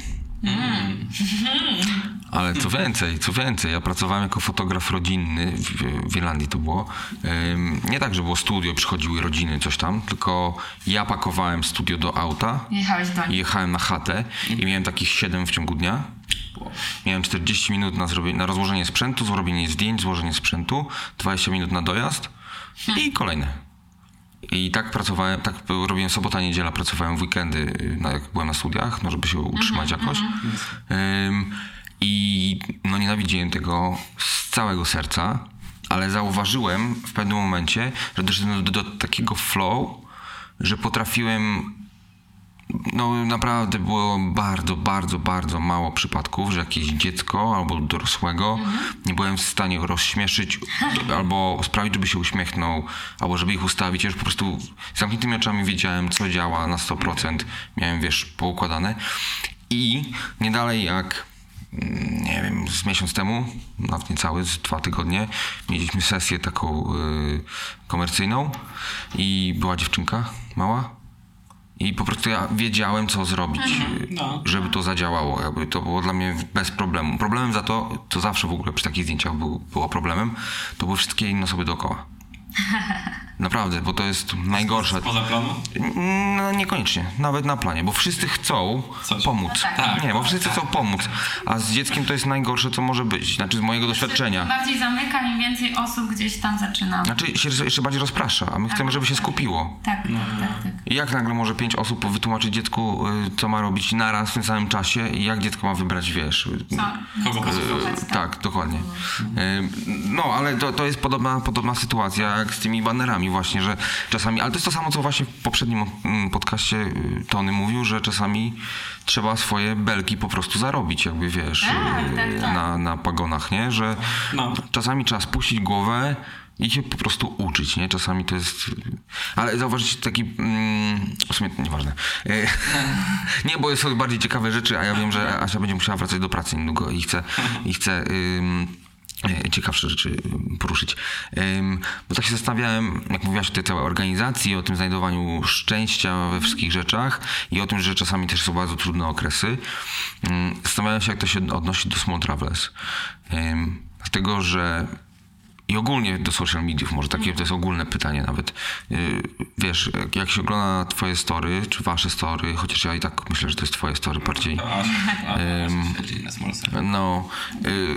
Ale co więcej, co więcej, ja pracowałem jako fotograf rodzinny, w, w Irlandii to było. Nie tak, że było studio, przychodziły rodziny, coś tam, tylko ja pakowałem studio do auta, Jechałeś do jechałem na chatę i miałem takich 7 w ciągu dnia. Miałem 40 minut na, zrobienie, na rozłożenie sprzętu, zrobienie zdjęć, złożenie sprzętu, 20 minut na dojazd i kolejne. I tak pracowałem, tak robiłem sobota, niedziela, pracowałem w weekendy, y, jak byłem na studiach, no żeby się utrzymać jakoś. Ym, I no nienawidziłem tego z całego serca, ale zauważyłem w pewnym momencie, że doszedłem do, do takiego flow, że potrafiłem no naprawdę było bardzo, bardzo, bardzo mało przypadków, że jakieś dziecko albo dorosłego nie byłem w stanie rozśmieszyć albo sprawić, żeby się uśmiechnął, albo żeby ich ustawić. Ja już po prostu z zamkniętymi oczami wiedziałem, co działa na 100%. Miałem, wiesz, poukładane. I nie dalej jak mm, nie wiem, z miesiąc temu, nawet niecały, z dwa tygodnie, mieliśmy sesję taką y, komercyjną i była dziewczynka mała i po prostu ja wiedziałem, co zrobić, y, No. żeby to zadziałało. Jakby to było dla mnie bez problemu. Problemem za to, to zawsze w ogóle przy takich zdjęciach był, było problemem, to były wszystkie inne osoby dookoła. Naprawdę, bo to jest najgorsze. Poza planu? No, niekoniecznie, nawet na planie, bo wszyscy chcą Coś. pomóc. No tak. Nie, bo wszyscy chcą pomóc, a z dzieckiem to jest najgorsze, co może być. Znaczy z mojego doświadczenia. Im bardziej zamyka, im więcej osób gdzieś tam zaczyna. Znaczy się jeszcze bardziej rozprasza, a my chcemy, żeby się skupiło. Tak, tak, tak. I jak nagle może pięć osób wytłumaczyć dziecku, y, co ma robić naraz w tym samym czasie i jak dziecko ma wybrać, wiesz, y, Co? Kogo posłuchać? E, Tak, dokładnie. E, No, ale to, to jest podobna, podobna sytuacja jak z tymi banerami właśnie, że czasami, ale to jest to samo, co właśnie w poprzednim mm, podcaście y, Tony mówił, że czasami trzeba swoje belki po prostu zarobić, jakby wiesz, Tak, y, tak, tak. Na, na pagonach, nie? Że No. czasami trzeba spuścić głowę i się po prostu uczyć, nie? Czasami to jest... Ale zauważyć taki... Mm, w sumie to nieważne. E, nie, bo są bardziej ciekawe rzeczy, a ja wiem, że Asia będzie musiała wracać do pracy niedługo i chce... I chce ym, ciekawsze rzeczy poruszyć. Bo tak się zastanawiałem, jak mówiłaś o tej całej organizacji, o tym znajdowaniu szczęścia we wszystkich rzeczach i o tym, że czasami też są bardzo trudne okresy. Zastanawiałem się, jak to się odnosi do Small Travelers. Ym, dlatego, że i ogólnie do social mediów, może takie to jest ogólne pytanie nawet. Yy, Wiesz, jak, się ogląda twoje story, czy wasze story, chociaż ja i tak myślę, że to jest twoje story bardziej. No, yy,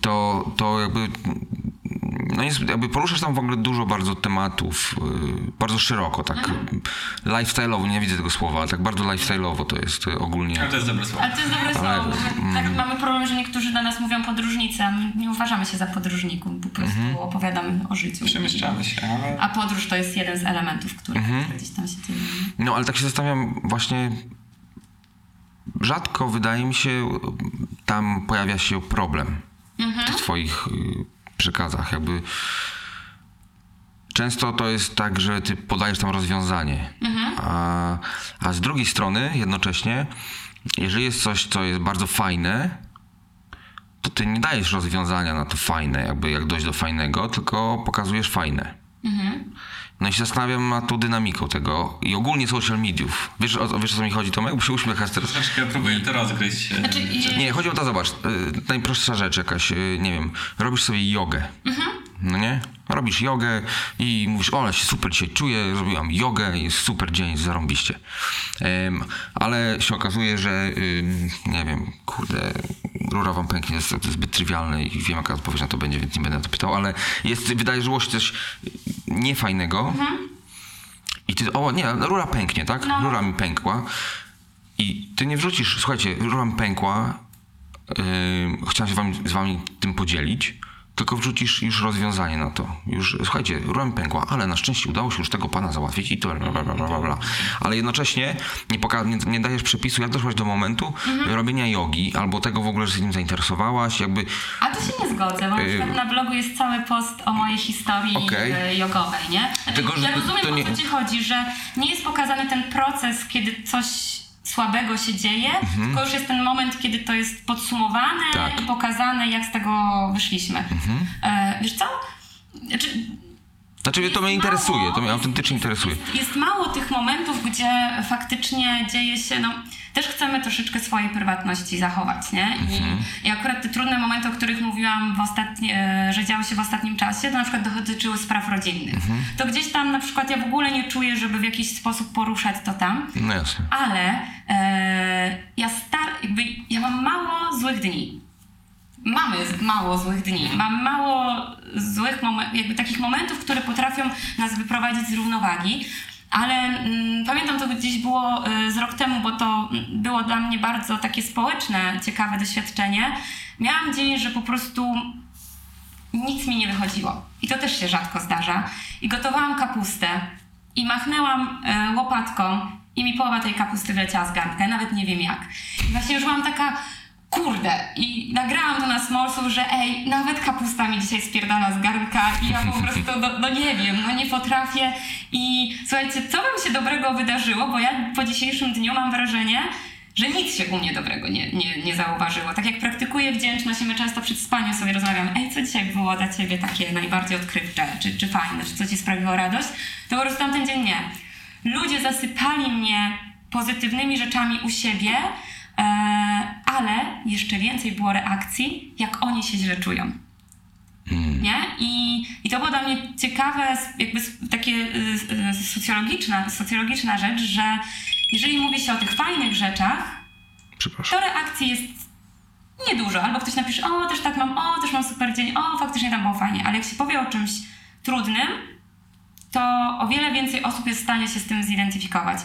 to, to jakby. No jest, jakby poruszasz tam w ogóle dużo bardzo tematów, yy, bardzo szeroko, tak lifestyle'owo, nie widzę tego słowa, ale tak bardzo lifestyle'owo to jest yy, ogólnie. Ale to jest dobre słowo. Ale to jest dobre słowo. bo my Tak mamy problem, że niektórzy do nas mówią podróżnicy, nie uważamy się za podróżników, po prostu opowiadamy o życiu. Przemieszczamy się, ale... A podróż to jest jeden z elementów, który gdzieś tam się dzieje. No ale tak się zastanawiam, właśnie rzadko wydaje mi się, tam pojawia się problem w tych twoich przekazach. Jakby często to jest tak, że ty podajesz tam rozwiązanie, a, a z drugiej strony jednocześnie, jeżeli jest coś, co jest bardzo fajne, to ty nie dajesz rozwiązania na to fajne, jakby jak dojść do fajnego, tylko pokazujesz fajne. No i się zastanawiam nad tą dynamiką tego i ogólnie social mediów. Wiesz o, wiesz o co mi chodzi, Tomek? Bo się uśmiechasz teraz. Troszeczkę próbuję to rozgryźć. Znaczy, Nie, chodzi o to, zobacz, y, najprostsza rzecz jakaś, y, nie wiem, robisz sobie jogę, no nie? Robisz jogę i mówisz, o, ale się super dzisiaj czuję, zrobiłam jogę, jest super dzień, zarąbiście. Em, ale się okazuje, że, ym, nie wiem, kurde, rura wam pęknie, jest to zbyt trywialne i wiem, jaka odpowiedź na to będzie, więc nie będę o to pytał, ale jest, wydarzyło się coś niefajnego i ty, o nie, rura pęknie, tak? Rura mi pękła i ty nie wrzucisz, słuchajcie, rura mi pękła, yy, chciałem się wam, z wami tym podzielić, tylko wrzucisz już rozwiązanie na to. Już, słuchajcie, rura mi pękła, ale na szczęście udało się już tego pana załatwić i to bla, bla, bla, bla. Ale jednocześnie nie, poka- nie, nie dajesz przepisu, jak doszłaś do momentu robienia jogi, albo tego w ogóle, że się tym zainteresowałaś, jakby A to się nie zgodzę, bo na przykład na blogu jest cały post o mojej historii Okej. e, jogowej, nie? Znaczy, Tylko, że ja rozumiem, to o nie- co ci chodzi, że nie jest pokazany ten proces, kiedy coś słabego się dzieje, tylko już jest ten moment, kiedy to jest podsumowane Mhm. Tak. Mhm. i pokazane, jak z tego wyszliśmy. E, wiesz co? Znaczy, Znaczy to mnie interesuje, mało- to mnie autentycznie interesuje. Jest, jest mało tych momentów, gdzie faktycznie dzieje się, no też chcemy troszeczkę swojej prywatności zachować, nie? I, Mhm. i akurat te trudne momenty, o których mówiłam, w ostatni, e, że działy się w ostatnim czasie, to na przykład dotyczyły spraw rodzinnych. Mhm. To gdzieś tam na przykład ja w ogóle nie czuję, żeby w jakiś sposób poruszać to tam, No jasne. ale e, ja star, jakby ja mam mało złych dni. Mamy mało złych dni. Mam mało złych momentów, jakby takich momentów, które potrafią nas wyprowadzić z równowagi. Ale mm, pamiętam to gdzieś było y, z rok temu, bo to mm, było dla mnie bardzo takie społeczne, ciekawe doświadczenie. Miałam dzień, że po prostu nic mi nie wychodziło. I to też się rzadko zdarza. I gotowałam kapustę i machnęłam e, łopatką i mi połowa tej kapusty wleciała z garnka, nawet nie wiem jak. I właśnie już byłam taka, kurde, i nagrałam to na Smallsów, że ej, nawet kapusta mi dzisiaj spierdala z garnka i ja po prostu, no, no nie wiem, no nie potrafię i słuchajcie, co wam się dobrego wydarzyło, bo ja po dzisiejszym dniu mam wrażenie, że nic się u mnie dobrego nie, nie, nie zauważyło. Tak jak praktykuję wdzięczność i my często przed spaniem sobie rozmawiamy, ej, co dzisiaj było dla ciebie takie najbardziej odkrywcze, czy, czy fajne, czy co ci sprawiło radość, to po prostu tamten dzień nie. Ludzie zasypali mnie pozytywnymi rzeczami u siebie, ale jeszcze więcej było reakcji, jak oni się źle czują. Nie? I, I to było dla mnie ciekawe, jakby takie y, y, socjologiczna, socjologiczna rzecz, że jeżeli mówi się o tych fajnych rzeczach, to reakcji jest niedużo. Albo ktoś napisze, o, też tak mam, o, też mam super dzień, o, faktycznie tam było fajnie. Ale jak się powie o czymś trudnym, to o wiele więcej osób jest w stanie się z tym zidentyfikować.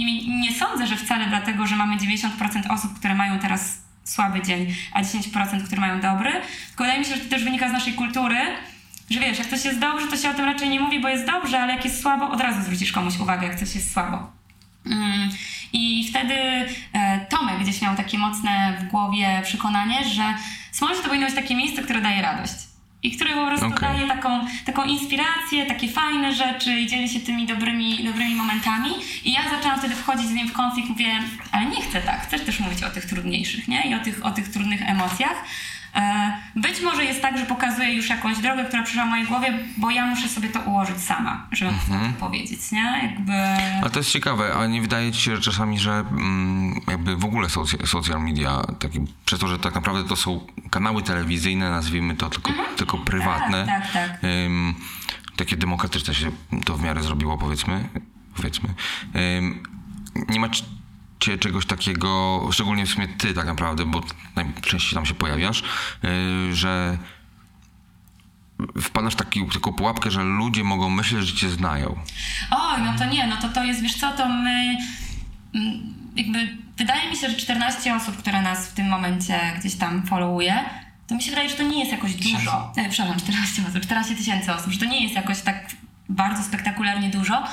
I nie sądzę, że wcale dlatego, że mamy 90% osób, które mają teraz słaby dzień, a 10% które mają dobry. Tylko wydaje mi się, że to też wynika z naszej kultury, że wiesz, jak coś jest dobrze, to się o tym raczej nie mówi, bo jest dobrze, ale jak jest słabo, od razu zwrócisz komuś uwagę, jak coś jest słabo. Mm, I wtedy e, Tomek gdzieś miał takie mocne w głowie przekonanie, że Smolsz to powinno być takie miejsce, które daje radość. I które po prostu Okej. daje taką, taką inspirację, takie fajne rzeczy i dzieli się tymi dobrymi, dobrymi momentami. I ja zaczęłam wtedy wchodzić z nim w konflikt, mówię, ale nie chcę tak, chcesz też mówić o tych trudniejszych, nie? I o tych, o tych trudnych emocjach. E, Być może jest tak, że pokazuję już jakąś drogę, która przyszła w mojej głowie, bo ja muszę sobie to ułożyć sama, żeby Mhm. to powiedzieć, nie? Jakby... Ale to jest ciekawe, a nie wydaje ci się że czasami, że mm, jakby w ogóle socja, social media, taki, przez to, że tak naprawdę to są kanały telewizyjne, nazwijmy to tylko, tylko prywatne, Tak, tak, tak. takie demokratyczne się to w miarę zrobiło, powiedzmy, powiedzmy. Ym, nie ma c- cię czegoś takiego, szczególnie w sumie ty tak naprawdę, bo najczęściej tam się pojawiasz, yy, że wpadasz w taki, taką pułapkę, że ludzie mogą myśleć, że cię znają. Oj, no to nie, no to to jest, wiesz co, to my mm, jakby wydaje mi się, że 14 osób, które nas w tym momencie gdzieś tam followuje, to mi się wydaje, że to nie jest jakoś dużo. E, przepraszam, 14 osób, 14 tysięcy osób, że to nie jest jakoś tak bardzo spektakularnie dużo,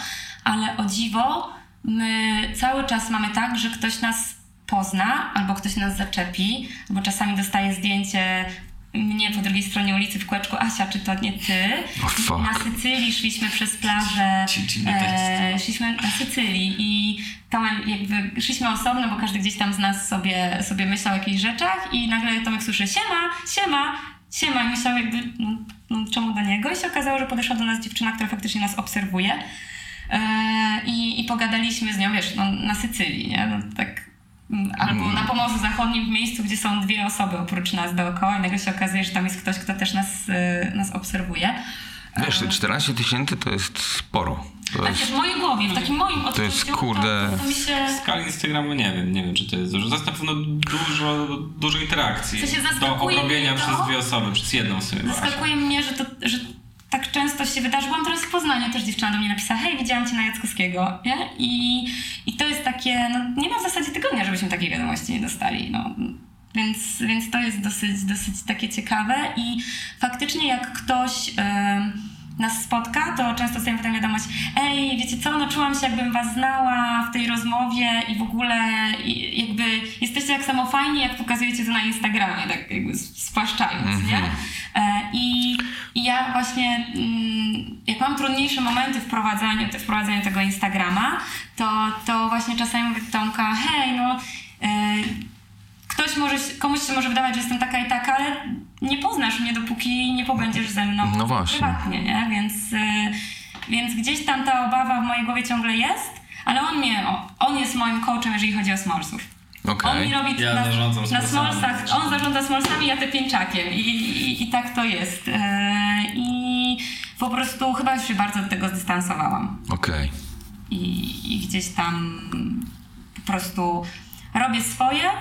ale o dziwo my cały czas mamy tak, że ktoś nas pozna, albo ktoś nas zaczepi, bo czasami dostaje zdjęcie mnie po drugiej stronie ulicy w kółeczku, Asia, czy to nie ty? Oh. Na Sycylii szliśmy przez plażę, e, szliśmy na Sycylii i Tomek jakby szliśmy osobno, bo każdy gdzieś tam z nas sobie, sobie myślał o jakichś rzeczach i nagle Tomek słyszy siema, siema, siema i myślał jakby no, no, czemu do niego i się okazało, że podeszła do nas dziewczyna, która faktycznie nas obserwuje i, i pogadaliśmy z nią, wiesz, no, na Sycylii, nie? No, tak mm, Albo na Pomorzu Zachodnim w miejscu, gdzie są dwie osoby oprócz nas dookoła i nagle się okazuje, że tam jest ktoś, kto też nas, e, nas obserwuje. Wiesz, te 14 tysięcy to jest sporo. To Tak jest, w mojej głowie, w takim moim odczuciu. jest, kurde- To, to mi się... W skali Instagramu nie wiem, nie wiem czy to jest dużo. To jest na pewno dużo, dużo interakcji. Do obrobienia to- przez dwie osoby, przez jedną osobę. Zaskakuje mnie, że to, że tak często się wydarzy. Byłam teraz w Poznaniu, też dziewczyna do mnie napisała, hej, widziałam cię na Jackowskiego, nie? I, I to jest takie, no nie ma w zasadzie tygodnia, żebyśmy takiej wiadomości nie dostali, no. Więc, więc to jest dosyć, dosyć takie ciekawe i faktycznie jak ktoś... em, nas spotka, to często dostajemy potem wiadomość ej, wiecie co, no czułam się jakbym was znała w tej rozmowie i w ogóle i jakby jesteście tak samo fajni, jak pokazujecie to na Instagramie, tak jakby spłaszczając, nie? E, I, I ja właśnie, mm, jak mam trudniejsze momenty w prowadzeniu, w prowadzeniu tego Instagrama, to, to właśnie czasami mówię do Tomka, hej, no... Ktoś może, komuś się może wydawać, że jestem taka i taka, ale nie poznasz mnie, dopóki nie pobędziesz ze mną No właśnie. prywatnie, nie? Więc, y, więc gdzieś tam ta obawa w mojej głowie ciągle jest, ale on mnie, on jest moim coachem, jeżeli chodzi o smallsów. Okej. On mi robi Ja na, na on zarządza smallsami, ja te pięczakiem I, i, i tak to jest. E, I po prostu chyba już się bardzo od tego zdystansowałam Okej. i, i gdzieś tam po prostu robię swoje.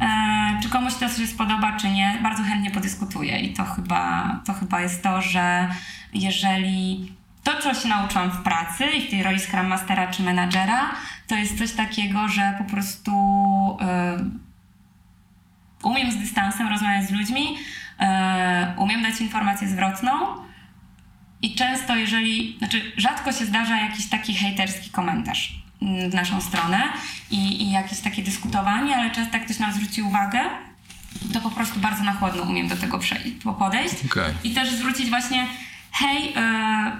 E, czy komuś to się spodoba, czy nie, bardzo chętnie podyskutuję i to chyba, to chyba jest to, że jeżeli to, czego się nauczyłam w pracy i w tej roli Scrum Mastera czy menadżera, to jest coś takiego, że po prostu e, umiem z dystansem rozmawiać z ludźmi, e, umiem dać informację zwrotną, i często, jeżeli, znaczy rzadko się zdarza jakiś taki hejterski komentarz. Mm, w naszą stronę i, i jakieś takie dyskutowanie, ale często jak ktoś nam zwróci uwagę, to po prostu bardzo na chłodno umiem do tego podejść. Okej. I też zwrócić właśnie, hej, e,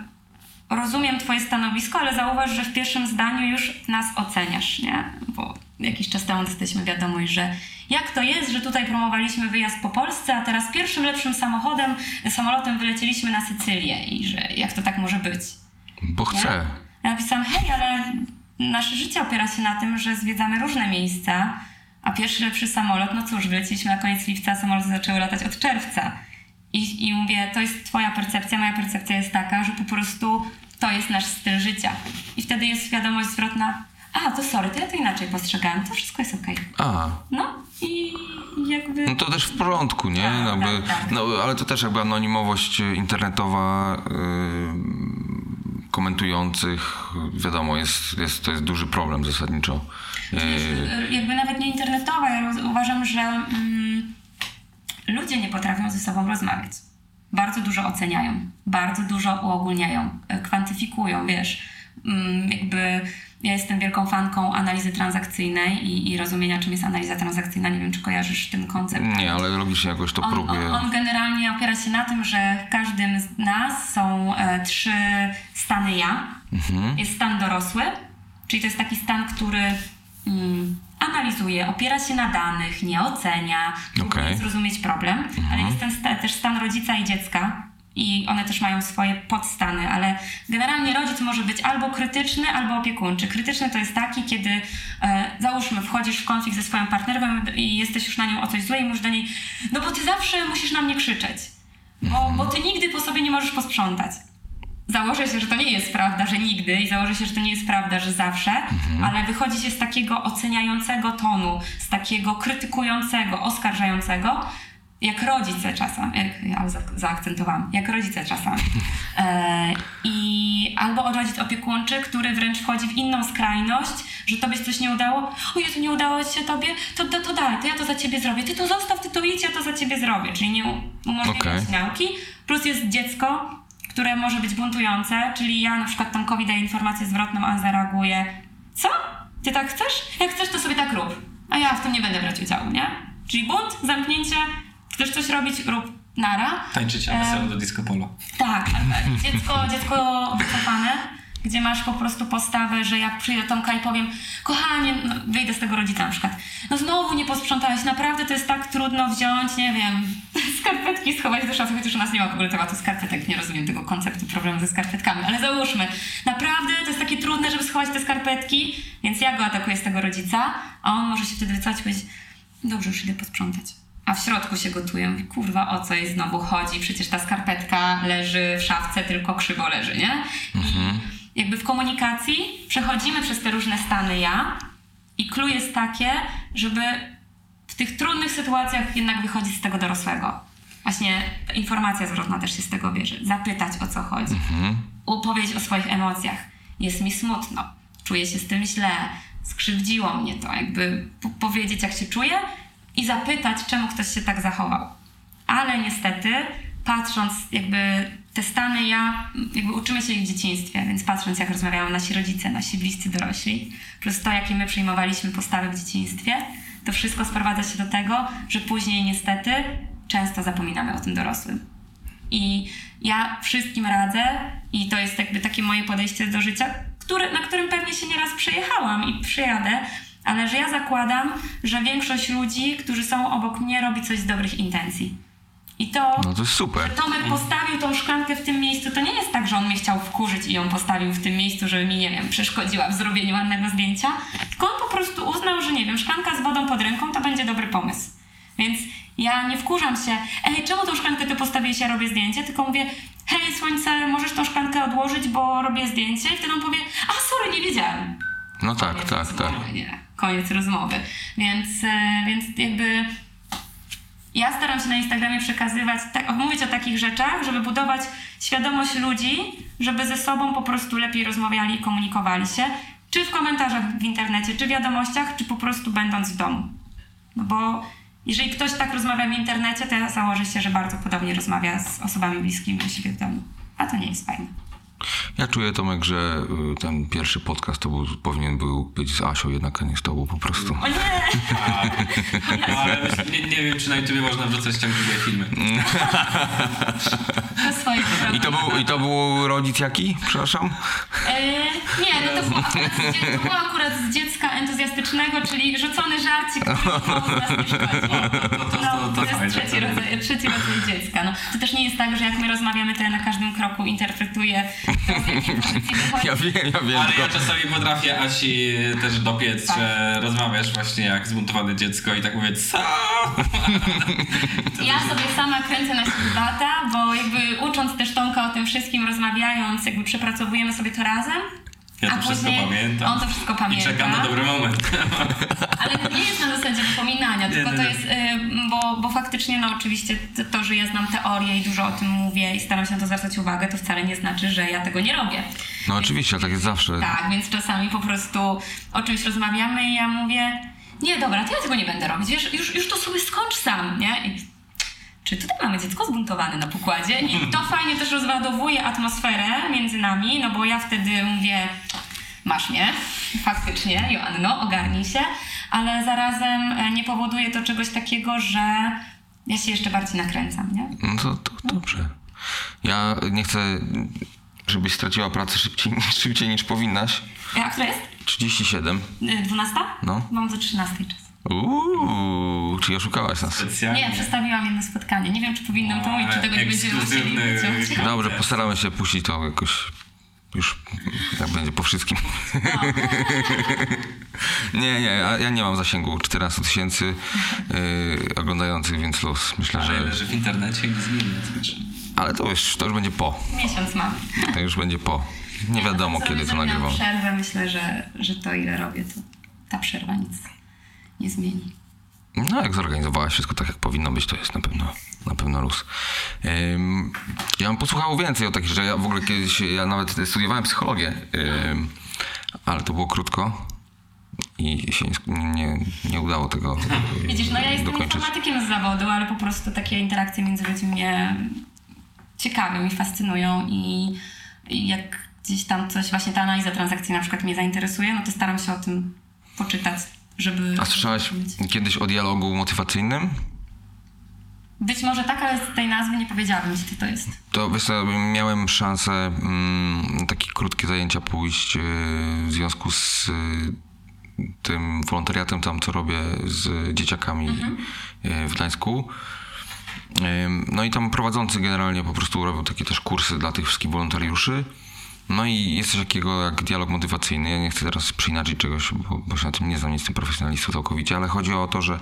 rozumiem twoje stanowisko, ale zauważ, że w pierwszym zdaniu już nas oceniasz, nie? Bo jakiś czas temu dostaliśmy wiadomość, że jak to jest, że tutaj promowaliśmy wyjazd po Polsce, a teraz pierwszym lepszym samochodem, samolotem wylecieliśmy na Sycylię i że jak to tak może być? Bo Nie? chcę. Ja napisałam, hej, ale nasze życie opiera się na tym, że zwiedzamy różne miejsca, a pierwszy lepszy samolot, no cóż, wyleciliśmy na koniec lipca, samoloty zaczęły latać od czerwca. I, I mówię, to jest twoja percepcja, moja percepcja jest taka, że po prostu to jest nasz styl życia. I wtedy jest świadomość zwrotna, a, to sorry, to ja to inaczej postrzegałem, to wszystko jest okej. A, No i jakby... no to też w porządku, nie? Tak, Jakby, tak, tak. No, ale to też jakby anonimowość internetowa yy, komentujących, wiadomo, jest, jest, to jest duży problem zasadniczo. Yy, jakby nawet nie internetowa, ja uważam, że mm, ludzie nie potrafią ze sobą rozmawiać. Bardzo dużo oceniają, bardzo dużo uogólniają, e, kwantyfikują, wiesz. Mm, jakby ja jestem wielką fanką analizy transakcyjnej i, i rozumienia, czym jest analiza transakcyjna. Nie wiem, czy kojarzysz ten koncept. nie, ale logicznie jakoś to On, próbuję. on, on generalnie opiera się na tym, że w każdym z nas są e, trzy stany ja. Jest stan dorosły, czyli to jest taki stan, który mm, analizuje, opiera się na danych, nie ocenia, próbuje Okej. zrozumieć problem, ale jest ten sta, też stan rodzica i dziecka. I one też mają swoje podstany, ale generalnie rodzic może być albo krytyczny, albo opiekuńczy. Krytyczny to jest taki, kiedy e, załóżmy, wchodzisz w konflikt ze swoją partnerką i jesteś już na nią o coś zły i mówisz do niej, no bo ty zawsze musisz na mnie krzyczeć, bo, bo ty nigdy po sobie nie możesz posprzątać. Założę się, że to nie jest prawda, że nigdy i założę się, że to nie jest prawda, że zawsze, ale wychodzi się z takiego oceniającego tonu, z takiego krytykującego, oskarżającego, jak rodzice czasem, jak ja za, zaakcentowałam, jak rodzice czasem. E, I albo rodzic opiekuńczy, który wręcz wchodzi w inną skrajność, że tobie się coś nie udało. O Jezu, nie udało się tobie? To, to, to daj, to ja to za ciebie zrobię. Ty tu zostaw, ty tu idź, ja to za ciebie zrobię. Czyli nie u- umożliwiać Okej. nauki. Plus jest dziecko, które może być buntujące, czyli ja na przykład Tomkowi daję informację zwrotną, a zareaguje co? Ty tak chcesz? Jak chcesz, to sobie tak rób. A ja w tym nie będę brać udziału, nie? Czyli bunt, zamknięcie, chcesz coś robić, rób nara. Tańczycie Em, wesele do disco polo. tak, dziecko, dziecko wycofane, gdzie masz po prostu postawę, że jak przyjdę do Tomka i powiem, kochanie, no, wyjdę z tego rodzica na przykład, no znowu nie posprzątałeś, naprawdę to jest tak trudno wziąć, nie wiem, skarpetki schować do szafy, chociaż u nas nie ma w ogóle tematu skarpetek, nie rozumiem tego konceptu problemu ze skarpetkami, ale załóżmy, naprawdę to jest takie trudne, żeby schować te skarpetki, więc ja go atakuję z tego rodzica, a on może się wtedy wycofać i powiedzieć, dobrze, już idę posprzątać. A w środku się gotują. Mówię, Kurwa, o co jej znowu chodzi? Przecież ta skarpetka leży w szafce, tylko krzywo leży, nie? I jakby w komunikacji przechodzimy przez te różne stany ja i clue jest takie, żeby w tych trudnych sytuacjach jednak wychodzić z tego dorosłego. Właśnie informacja zwrotna też się z tego bierze. Zapytać o co chodzi. Opowiedzieć o swoich emocjach. Jest mi smutno. Czuję się z tym źle. Skrzywdziło mnie to. Jakby po- powiedzieć jak się czuję i zapytać czemu ktoś się tak zachował. Ale niestety, patrząc jakby te stany ja, jakby uczymy się ich w dzieciństwie, więc patrząc jak rozmawiają nasi rodzice, nasi bliscy dorośli, plus to jakie my przyjmowaliśmy postawy w dzieciństwie, to wszystko sprowadza się do tego, że później niestety często zapominamy o tym dorosłym. I ja wszystkim radzę, i to jest jakby takie moje podejście do życia, na którym pewnie się nieraz przejechałam i przyjadę, ale że ja zakładam, że większość ludzi, którzy są obok mnie, robi coś z dobrych intencji. I to, No to jest super. Tomek postawił tą szklankę w tym miejscu, to nie jest tak, że on mnie chciał wkurzyć i ją postawił w tym miejscu, żeby mi, nie wiem, przeszkodziła w zrobieniu ładnego zdjęcia, tylko on po prostu uznał, że nie wiem, szklanka z wodą pod ręką to będzie dobry pomysł. Więc ja nie wkurzam się, ej, czemu tą szklankę ty postawiłeś, ja robię zdjęcie, tylko mówię, hej, słońce, możesz tą szklankę odłożyć, bo robię zdjęcie i wtedy on powie, a sorry, nie wiedziałem. No tak, Koniec tak, tak. Koniec rozmowy. Więc, e, więc jakby ja staram się na Instagramie przekazywać, tak, mówić o takich rzeczach, żeby budować świadomość ludzi, żeby ze sobą po prostu lepiej rozmawiali i komunikowali się, czy w komentarzach w internecie, czy w wiadomościach, czy po prostu będąc w domu. No bo jeżeli ktoś tak rozmawia w internecie, to ja założę się, że bardzo podobnie rozmawia z osobami bliskimi do siebie w domu. A to nie jest fajne. Ja czuję, Tomek, że y, ten pierwszy podcast to był, powinien był być z Asią, jednak a nie z tobą po prostu. O nie! No, ale nie, nie wiem, czy na YouTube można wrzucać ciągle filmy. To swoje I to był, i to był rodzic jaki? Przepraszam? E, nie, no to było, akurat z, dzie- to było akurat z dziecka entuzjastycznego, czyli rzucony żarcik, który nas nie szkodzi. No, to jest trzeci to- rodzaj, trzeci rodzaj dziecka. No, to też nie jest tak, że jak my rozmawiamy, to ja na każdym kroku interpretuję to. Ja wiem, ja wiem. Ale tylko- ja czasami potrafię Asi też dopiec, Tak. że rozmawiasz właśnie jak zbuntowane dziecko i tak mówię, co? Ja sobie sama kręcę na siebie bata, bo jakby ucząc też Tomka o tym wszystkim, rozmawiając, jakby przepracowujemy sobie to razem. Ja a to wszystko pamiętam. On to wszystko I pamięta. czekam na dobry moment. Ale nie jest na zasadzie wypominania, tylko nie, to nie. jest, y, bo, bo faktycznie, no oczywiście to, to, że ja znam teorię i dużo o tym mówię i staram się na to zwracać uwagę, to wcale nie znaczy, że ja tego nie robię. No oczywiście, tak jest zawsze. Tak, więc czasami po prostu o czymś rozmawiamy i ja mówię, nie, dobra, to ja tego nie będę robić, wiesz, już, już to sobie skończ sam, nie? Czy tutaj mamy dziecko zbuntowane na pokładzie? I to fajnie też rozładowuje atmosferę między nami, no bo ja wtedy mówię, masz mnie, faktycznie, Joanno, ogarnij się, ale zarazem e, nie powoduje to czegoś takiego, że ja się jeszcze bardziej nakręcam, nie? No to, to dobrze. Ja nie chcę, żebyś straciła pracę szybciej, szybciej niż powinnaś. E, A która jest? 37. Y, 12? No. Mam do 13 czas. Uuu, czyli oszukałaś nas. Specjalnie. Nie, przestawiłam jedno spotkanie. Nie wiem, czy powinnam to mówić, czy tego nie będziemy musieli Ekskluzywny wyciąć. Dobrze, postaramy się puścić to jakoś już tak będzie po wszystkim. nie, nie, ja, ja nie mam zasięgu 14 tysięcy yy, oglądających, więc luz. Myślę, Ale że... leży w internecie nie znaczy. Ale to już, to już będzie po. Miesiąc mam. To już będzie po. Nie wiadomo, Jak kiedy to nagrywam. przerwę, myślę, że, że to ile robię, to ta przerwa nic nie zmieni. No, jak zorganizowałaś wszystko tak, jak powinno być, to jest na pewno, na pewno luz. Ym, ja bym posłuchał więcej o takich, że ja w ogóle kiedyś, ja nawet studiowałem psychologię, ym, ale to było krótko i się nie, nie, nie udało tego Widzisz, no ja jestem dokończyć. informatykiem z zawodu, ale po prostu takie interakcje między ludźmi mnie ciekawią i fascynują i, i jak gdzieś tam coś, właśnie ta analiza transakcji na przykład mnie zainteresuje, no to staram się o tym poczytać, żeby... A słyszałaś kiedyś o dialogu motywacyjnym? Być może tak, ale z tej nazwy nie powiedziałabym ci, co to jest. To wiesz miałem szansę mm, takie krótkie zajęcia pójść yy, w związku z yy, tym wolontariatem tam, co robię z dzieciakami yy, w Gdańsku. Ym, No i tam prowadzący generalnie po prostu robił takie też kursy dla tych wszystkich wolontariuszy. No i jest coś takiego jak dialog motywacyjny. Ja nie chcę teraz przyinaczyć czegoś, bo, bo się na tym nie znam, nie jestem profesjonalistą całkowicie, ale chodzi o to, że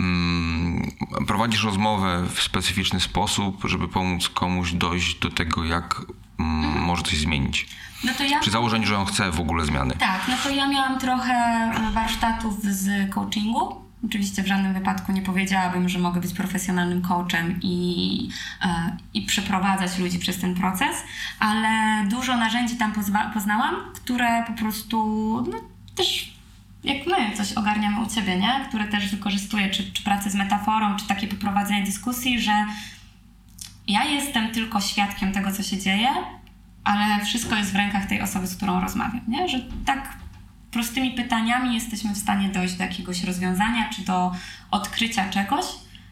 mm, prowadzisz rozmowę w specyficzny sposób, żeby pomóc komuś dojść do tego, jak mm, może coś zmienić. No ja... Przy założeniu, że on chce w ogóle zmiany. Tak, no to ja miałam trochę warsztatów z coachingu. Oczywiście w żadnym wypadku nie powiedziałabym, że mogę być profesjonalnym coachem i, e, i przeprowadzać ludzi przez ten proces, ale dużo narzędzi tam poznałam, które po prostu no, też jak my coś ogarniamy u Ciebie, nie? Które też wykorzystuję, czy, czy pracę z metaforą, czy takie poprowadzenie dyskusji, że ja jestem tylko świadkiem tego, co się dzieje, ale wszystko jest w rękach tej osoby, z którą rozmawiam, nie? Że tak prostymi pytaniami jesteśmy w stanie dojść do jakiegoś rozwiązania, czy do odkrycia czegoś.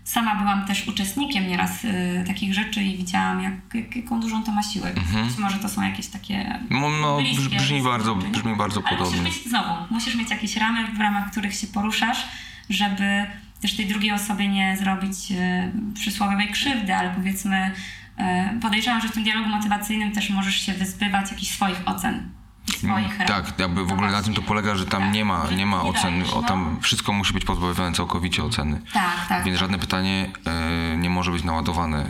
Sama byłam też uczestnikiem nieraz y, takich rzeczy i widziałam, jak, jak, jaką dużą to ma siłę. Być może to są jakieś takie No, no bliskie, brzmi bardzo, brzmi bardzo Ale podobnie. musisz mieć, znowu, musisz mieć jakieś ramy, w ramach których się poruszasz, żeby też tej drugiej osobie nie zrobić e, przysłowiowej krzywdy, ale powiedzmy, e, podejrzewam, że w tym dialogu motywacyjnym też możesz się wyzbywać jakichś swoich ocen. Swoich ram. Tak, jakby w ogóle na tym to polega, że tam Tak, nie ma, że nie ma nie ocen, dajesz, o, no. tam wszystko musi być pozbawione całkowicie oceny. Tak, tak. Więc żadne pytanie e, nie może być naładowane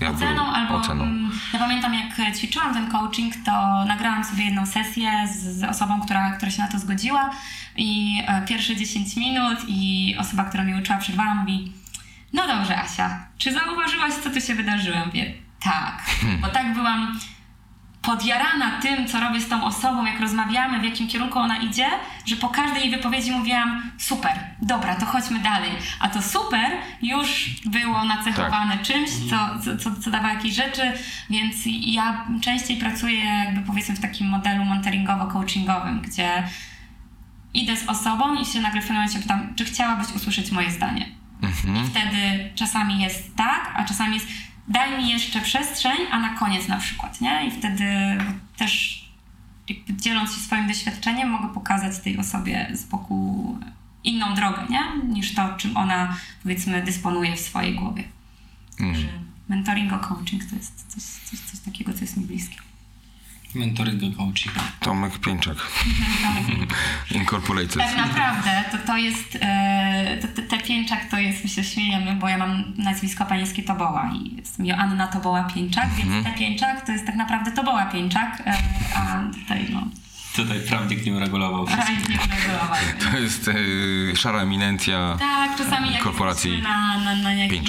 jakby oceną albo oceną. mm, ja pamiętam jak ćwiczyłam ten coaching, to nagrałam sobie jedną sesję z, z osobą, która, która się na to zgodziła i e, pierwsze 10 minut i osoba, która mnie uczyła przerwała mówi no dobrze Asia, czy zauważyłaś co tu się wydarzyło? Mówię, tak, bo tak byłam podjarana tym, co robię z tą osobą, jak rozmawiamy, w jakim kierunku ona idzie, że po każdej jej wypowiedzi mówiłam super, dobra, to chodźmy dalej. A to super już było nacechowane czymś, co, co, co, co dawa jakieś rzeczy, więc ja częściej pracuję jakby powiedzmy w takim modelu mentoringowo-coachingowym, gdzie idę z osobą i się nagle w pewnym momencie pytam, czy chciałabyś usłyszeć moje zdanie? I wtedy czasami jest tak, a czasami jest daj mi jeszcze przestrzeń, a na koniec na przykład, nie? I wtedy też jakby dzieląc się swoim doświadczeniem mogę pokazać tej osobie z boku inną drogę, nie? Niż to, czym ona powiedzmy dysponuje w swojej głowie. Także mentoring coaching to jest coś, coś, coś takiego, co jest mi bliskie. Mentoring coaching. Tomek Pieńczak. Incorporated. Tak naprawdę to, to jest, e, to, te, te pięczak to jest, my się śmiejemy, bo ja mam nazwisko panieńskie Toboła i jestem Joanna Toboła Pięczak, więc te pięczak to jest tak naprawdę Toboła Pięczak, e, a tutaj no, Tutaj prawnik nie uregulował nie uregulowany. To jest e, szara eminencja Tak, czasami jak korporacji jesteśmy na, na, na jakichś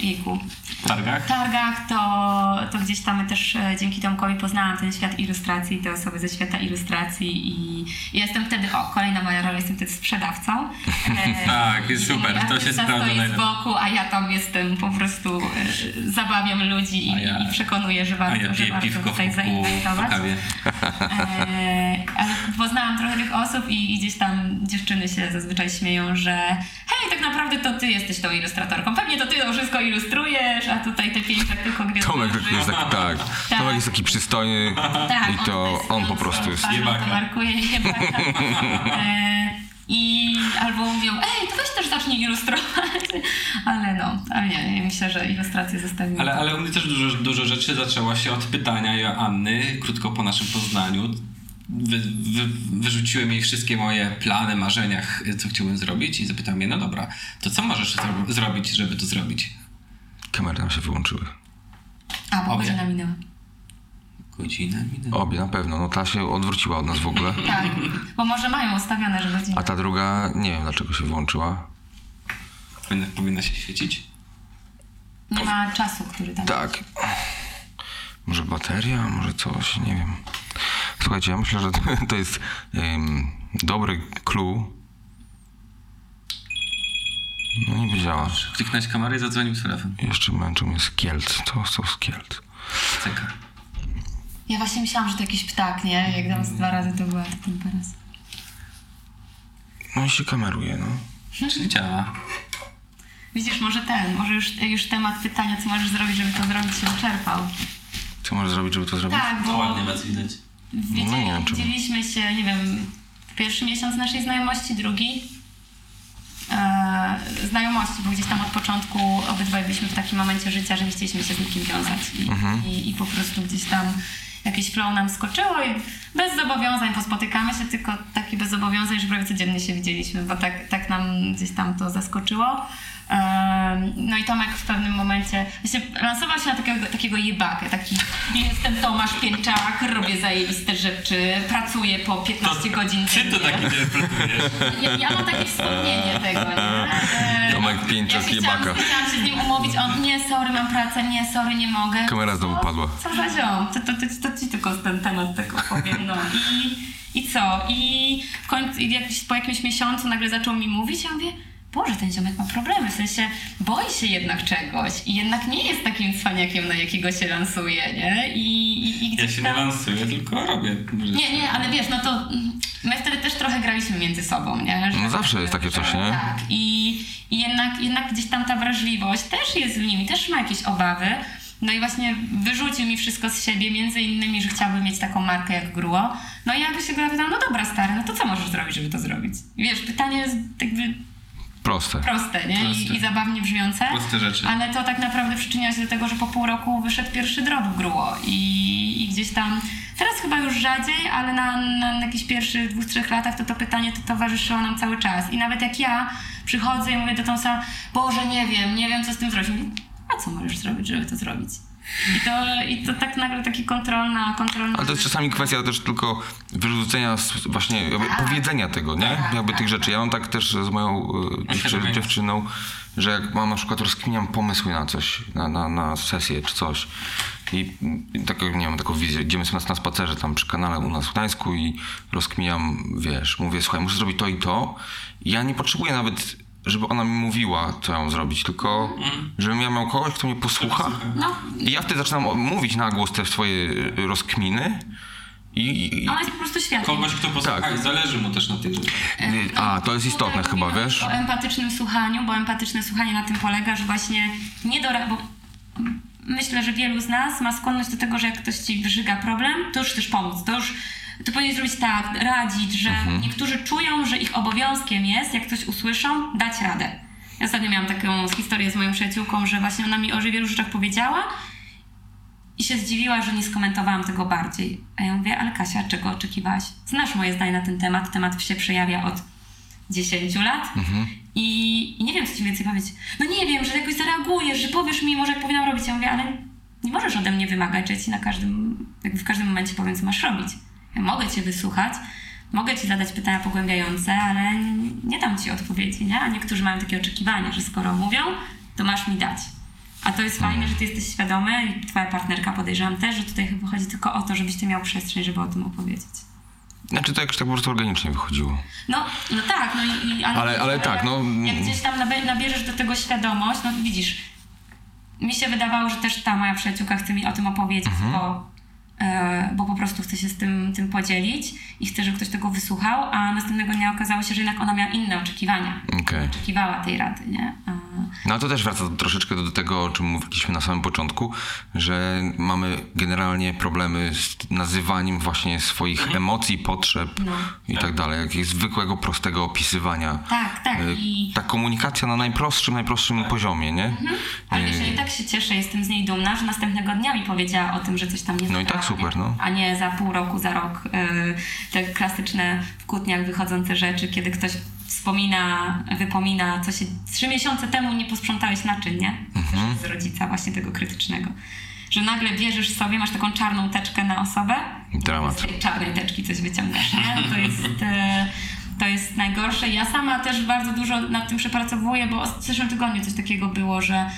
jejku, targach? targach, to, to gdzieś tam też e, dzięki Tomkowi poznałam ten świat ilustracji, te osoby ze świata ilustracji i jestem wtedy, o, kolejna moja rola, jestem wtedy sprzedawcą. E, Tak, jest i super, to się artysta sprawdza stoi z najlepiej. boku, a ja tam jestem po prostu, e, zabawiam ludzi i, A ja- i przekonuję, że warto, A ja że piję warto piwko w tutaj kuku po zainwestować. kawie. E, ale poznałam trochę tych osób i, i gdzieś tam dziewczyny się zazwyczaj śmieją, że hej, tak naprawdę to ty jesteś tą ilustratorką. Pewnie to ty to wszystko ilustrujesz, a tutaj te piękne tylko gwiazdy. Tomek jest taki, tak. Tomek jest taki przystojny Tak, i to tutaj on po prostu jest... Jebaka. markuje jebaka. I albo mówią, ej, to weź też zacznij ilustrować. Ale no, ale nie, nie myślę, że ilustracje zostawiły. Ale, ale u mnie też dużo, dużo rzeczy zaczęło się od pytania Joanny, krótko po naszym poznaniu. Wy, wy, wyrzuciłem jej wszystkie moje plany, marzenia, co chciałbym zrobić i zapytałem mnie, no dobra, to co możesz zro- zrobić, żeby to zrobić? Kamery nam się wyłączyły. A, bo godzina minęła. Godzina minęła. Obie na pewno. No ta się odwróciła od nas w ogóle. Tak, bo może mają ustawione, że godzina. A ta druga, nie wiem dlaczego się wyłączyła. Powinna, powinna się świecić? Nie ma czasu, który tam Tak. Może bateria, może coś, nie wiem. Słuchajcie, ja myślę, że to, to jest em, dobry clue. No nie wiedziała. Kliknąć kamerę i zadzwonił telefon. Jeszcze męczą z Kielc. Co są z Kielc? Ceka. Ja właśnie myślałam, że to jakiś ptak, nie? Jak tam z dwa razy to była, to ten teraz. No i się kameruje, no. Czyli działa. Widzisz, może ten, może już, już temat pytania, co możesz zrobić, żeby to zrobić, się wyczerpał. Co możesz zrobić, żeby to zrobić? Tak, bo was widać. widzieli, No nie wiem, czemu. widzieliśmy się, nie wiem, w pierwszy miesiąc naszej znajomości, drugi. E, znajomości, bo gdzieś tam od początku obydwaj byliśmy w takim momencie życia, że nie chcieliśmy się z nikim wiązać. I, Mhm. i, i po prostu gdzieś tam jakieś flow nam skoczyło i bez zobowiązań pospotykamy się, tylko taki bez zobowiązań, że prawie codziennie się widzieliśmy, bo tak, tak nam gdzieś tam to zaskoczyło. No i Tomek w pewnym momencie właśnie lansował się na takiego, takiego jebakę, taki jestem Tomasz Pięczak, robię zajebiste rzeczy, pracuję po 15 godzin Ty to tak interpretujesz. Ja, ja mam takie wspomnienie tego, nie? Tomek Pięczak, ja jebaka. Chciałam, się z nim umówić, on nie, sorry, mam pracę, nie, sorry, nie mogę. Kamera znowu padła. Co za ziom? To, to, to, to ci tylko ten temat tego powiem, no. I, i co? I w końcu, jakiś, po jakimś miesiącu nagle zaczął mi mówić, ja mówię, Boże, ten ziomek ma problemy, w sensie boi się jednak czegoś i jednak nie jest takim cwaniakiem, na jakiego się lansuje, nie? I, i, i Ja się tam... nie lansuję, tylko robię rzeczy. Nie, nie, ale wiesz, no to my wtedy też trochę graliśmy między sobą, nie? Że- No zawsze jest takie coś, nie? Tak. I, i jednak, jednak gdzieś tam ta wrażliwość też jest w nim i też ma jakieś obawy. No i właśnie wyrzucił mi wszystko z siebie, między innymi, że chciałby mieć taką markę jak Gruo. No i jakby się go zapytał, no dobra stary, no to co możesz zrobić, żeby to zrobić? I wiesz, pytanie jest jakby Proste. proste, nie? Proste. I, I zabawnie brzmiące. Proste rzeczy. Ale to tak naprawdę przyczyniało się do tego, że po pół roku wyszedł pierwszy drop Gruo i, i gdzieś tam, teraz chyba już rzadziej, ale na, na, na jakichś pierwszych dwóch, trzech latach to to pytanie to towarzyszyło nam cały czas. I nawet jak ja przychodzę i mówię do Tomsa, Boże, nie wiem, nie wiem co z tym zrobić. A co możesz zrobić, żeby to zrobić? I to, i to tak nagle taki kontrolna, kontrolna... Ale to jest czasami kwestia też tylko wyrzucenia, z- właśnie jakby powiedzenia tego, nie? Jakby tych rzeczy. Ja mam tak też z moją e, dziewczy, dziewczyną, że jak mam na przykład rozkminiam pomysły na coś, na, na, na sesję czy coś I mm, taką, nie wiem, taką wizję. Idziemy sobie na spacerze tam przy kanale u nas w Gdańsku i rozkminiam, wiesz, mówię, słuchaj, muszę zrobić to i to. I ja nie potrzebuję nawet, żeby ona mi mówiła, co ja mam zrobić, tylko żebym ja miał kogoś, kto mnie posłucha. No, I ja wtedy zaczynam mówić na głos te swoje y, rozkminy. I, i, ona jest po prostu światła. Kogoś, kto posłucha Tak. i zależy mu też na tych rzeczach. y, a, to jest istotne chyba, wiesz? O empatycznym słuchaniu, bo empatyczne słuchanie na tym polega, że właśnie nie dora... Bo myślę, że wielu z nas ma skłonność do tego, że jak ktoś ci wyżyga problem, to już chcesz pomóc, to już to powinien zrobić tak, radzić, że Mhm. niektórzy czują, że ich obowiązkiem jest, jak coś usłyszą, dać radę. Ja ostatnio miałam taką historię z moją przyjaciółką, że właśnie ona mi o wielu rzeczach powiedziała i się zdziwiła, że nie skomentowałam tego bardziej. A ja mówię, ale Kasia, czego oczekiwałaś? Znasz moje zdanie na ten temat, temat się przejawia od 10 lat I, i nie wiem, co ci więcej powiedzieć. No nie wiem, że jakoś zareagujesz, że powiesz mi może, jak powinnam robić. Ja mówię, ale nie możesz ode mnie wymagać, że ci na każdym, jakby w każdym momencie powiem, co masz robić. Mogę cię wysłuchać, mogę ci zadać pytania pogłębiające, ale nie dam ci odpowiedzi, nie? A niektórzy mają takie oczekiwania, że skoro mówią, to masz mi dać. A to jest fajne, że ty jesteś świadomy i twoja partnerka podejrzewam też, że tutaj chyba chodzi tylko o to, żebyś ty miał przestrzeń, żeby o tym opowiedzieć. Znaczy to jakoś tak po prostu organicznie wychodziło. No, no tak, no i, i Ale- ale tak, jak, no- Jak gdzieś tam nabie- nabierzesz do tego świadomość, no to widzisz, mi się wydawało, że też ta moja przyjaciółka chce mi o tym opowiedzieć, Mhm. bo, bo po prostu chce się z tym, tym podzielić i chce, żeby ktoś tego wysłuchał, a następnego dnia okazało się, że jednak ona miała inne oczekiwania. Okej. Oczekiwała tej rady, nie? No to też wraca troszeczkę do, tego, o czym mówiliśmy na samym początku, że mamy generalnie problemy z nazywaniem właśnie swoich emocji, potrzeb No. i tak dalej. Jakiegoś zwykłego, prostego opisywania. tak, tak. Y, I, Ta komunikacja na najprostszym, najprostszym poziomie, nie? ale wiesz, Y, ja i tak się cieszę, jestem z niej dumna, że następnego dnia mi powiedziała o tym, że coś tam nie No i tak super, no. A nie za pół roku, za rok. Yy, te klasyczne w kłótniach wychodzące rzeczy, kiedy ktoś wspomina, wypomina, co się trzy miesiące temu nie posprzątałeś naczyń, nie? Mhm. Z rodzica właśnie tego krytycznego. Że nagle bierzesz sobie, masz taką czarną teczkę na osobę Dramat. z tej czarnej teczki coś wyciągasz, nie? To jest... e, To jest najgorsze. Ja sama też bardzo dużo nad tym przepracowuję, bo w zeszłym tygodniu coś takiego było, że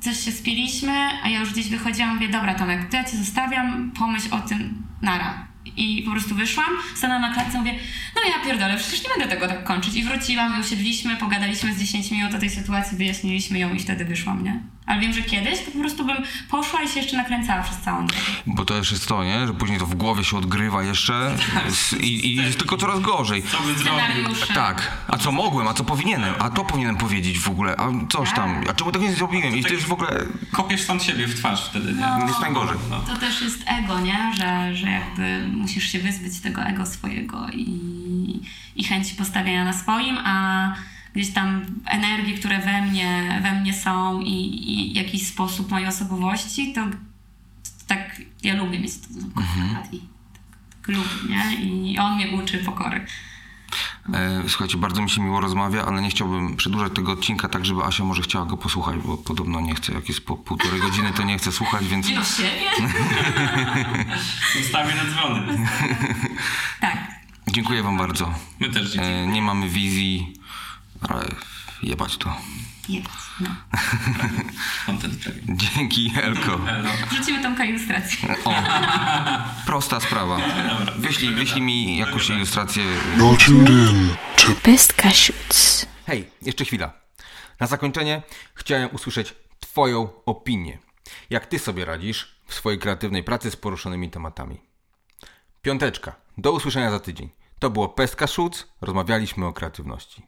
coś się spiliśmy, a ja już gdzieś wychodziłam, mówię, dobra Tomek, to ja cię zostawiam, pomyśl o tym, nara. I po prostu wyszłam, stanęłam na klatce, mówię, no ja pierdolę, przecież nie będę tego tak kończyć. I wróciłam, usiedliśmy, pogadaliśmy z 10 minut o tej sytuacji, wyjaśniliśmy ją i wtedy wyszłam, nie? Ale wiem, że kiedyś to po prostu bym poszła i się jeszcze nakręcała przez całą drogę. Bo to też jest to, nie? Że później to w głowie się odgrywa jeszcze i, i jest tylko coraz gorzej. Co by zrobił? Tak, a co mogłem, a co powinienem, a to powinienem powiedzieć w ogóle, a coś tam, a czemu tego nie zrobiłem i to jest w ogóle, Kopiesz sam siebie w twarz wtedy, nie? No. jest najgorzej. No. To też jest ego, nie? Że, że jakby musisz się wyzbyć tego ego swojego i, i chęci postawienia na swoim, a gdzieś tam energii, które we mnie, we mnie są i, i jakiś sposób mojej osobowości, to, to tak ja lubię mieć to Mhm. i tak lubię, nie? I on mnie uczy pokory. E, słuchajcie, bardzo mi się miło rozmawia, ale nie chciałbym przedłużać tego odcinka tak, żeby Asia może chciała go posłuchać, bo podobno nie chce, jak jest po półtorej godziny, to nie chce słuchać, więc I do siebie? Ustawię na dzwony. tak. dziękuję wam bardzo. My też dziękujemy. E, nie mamy wizji, ale jebać to. Jest. No. Dzięki, Elko. Wrzucimy tą ilustrację. O, prosta sprawa. Wyślij, wyślij mi jakąś ilustrację. Best Cashews. Hej, jeszcze chwila. Na zakończenie chciałem usłyszeć Twoją opinię. Jak Ty sobie radzisz w swojej kreatywnej pracy z poruszonymi tematami? Piąteczka. Do usłyszenia za tydzień. To było Pestka Szuc. Rozmawialiśmy o kreatywności.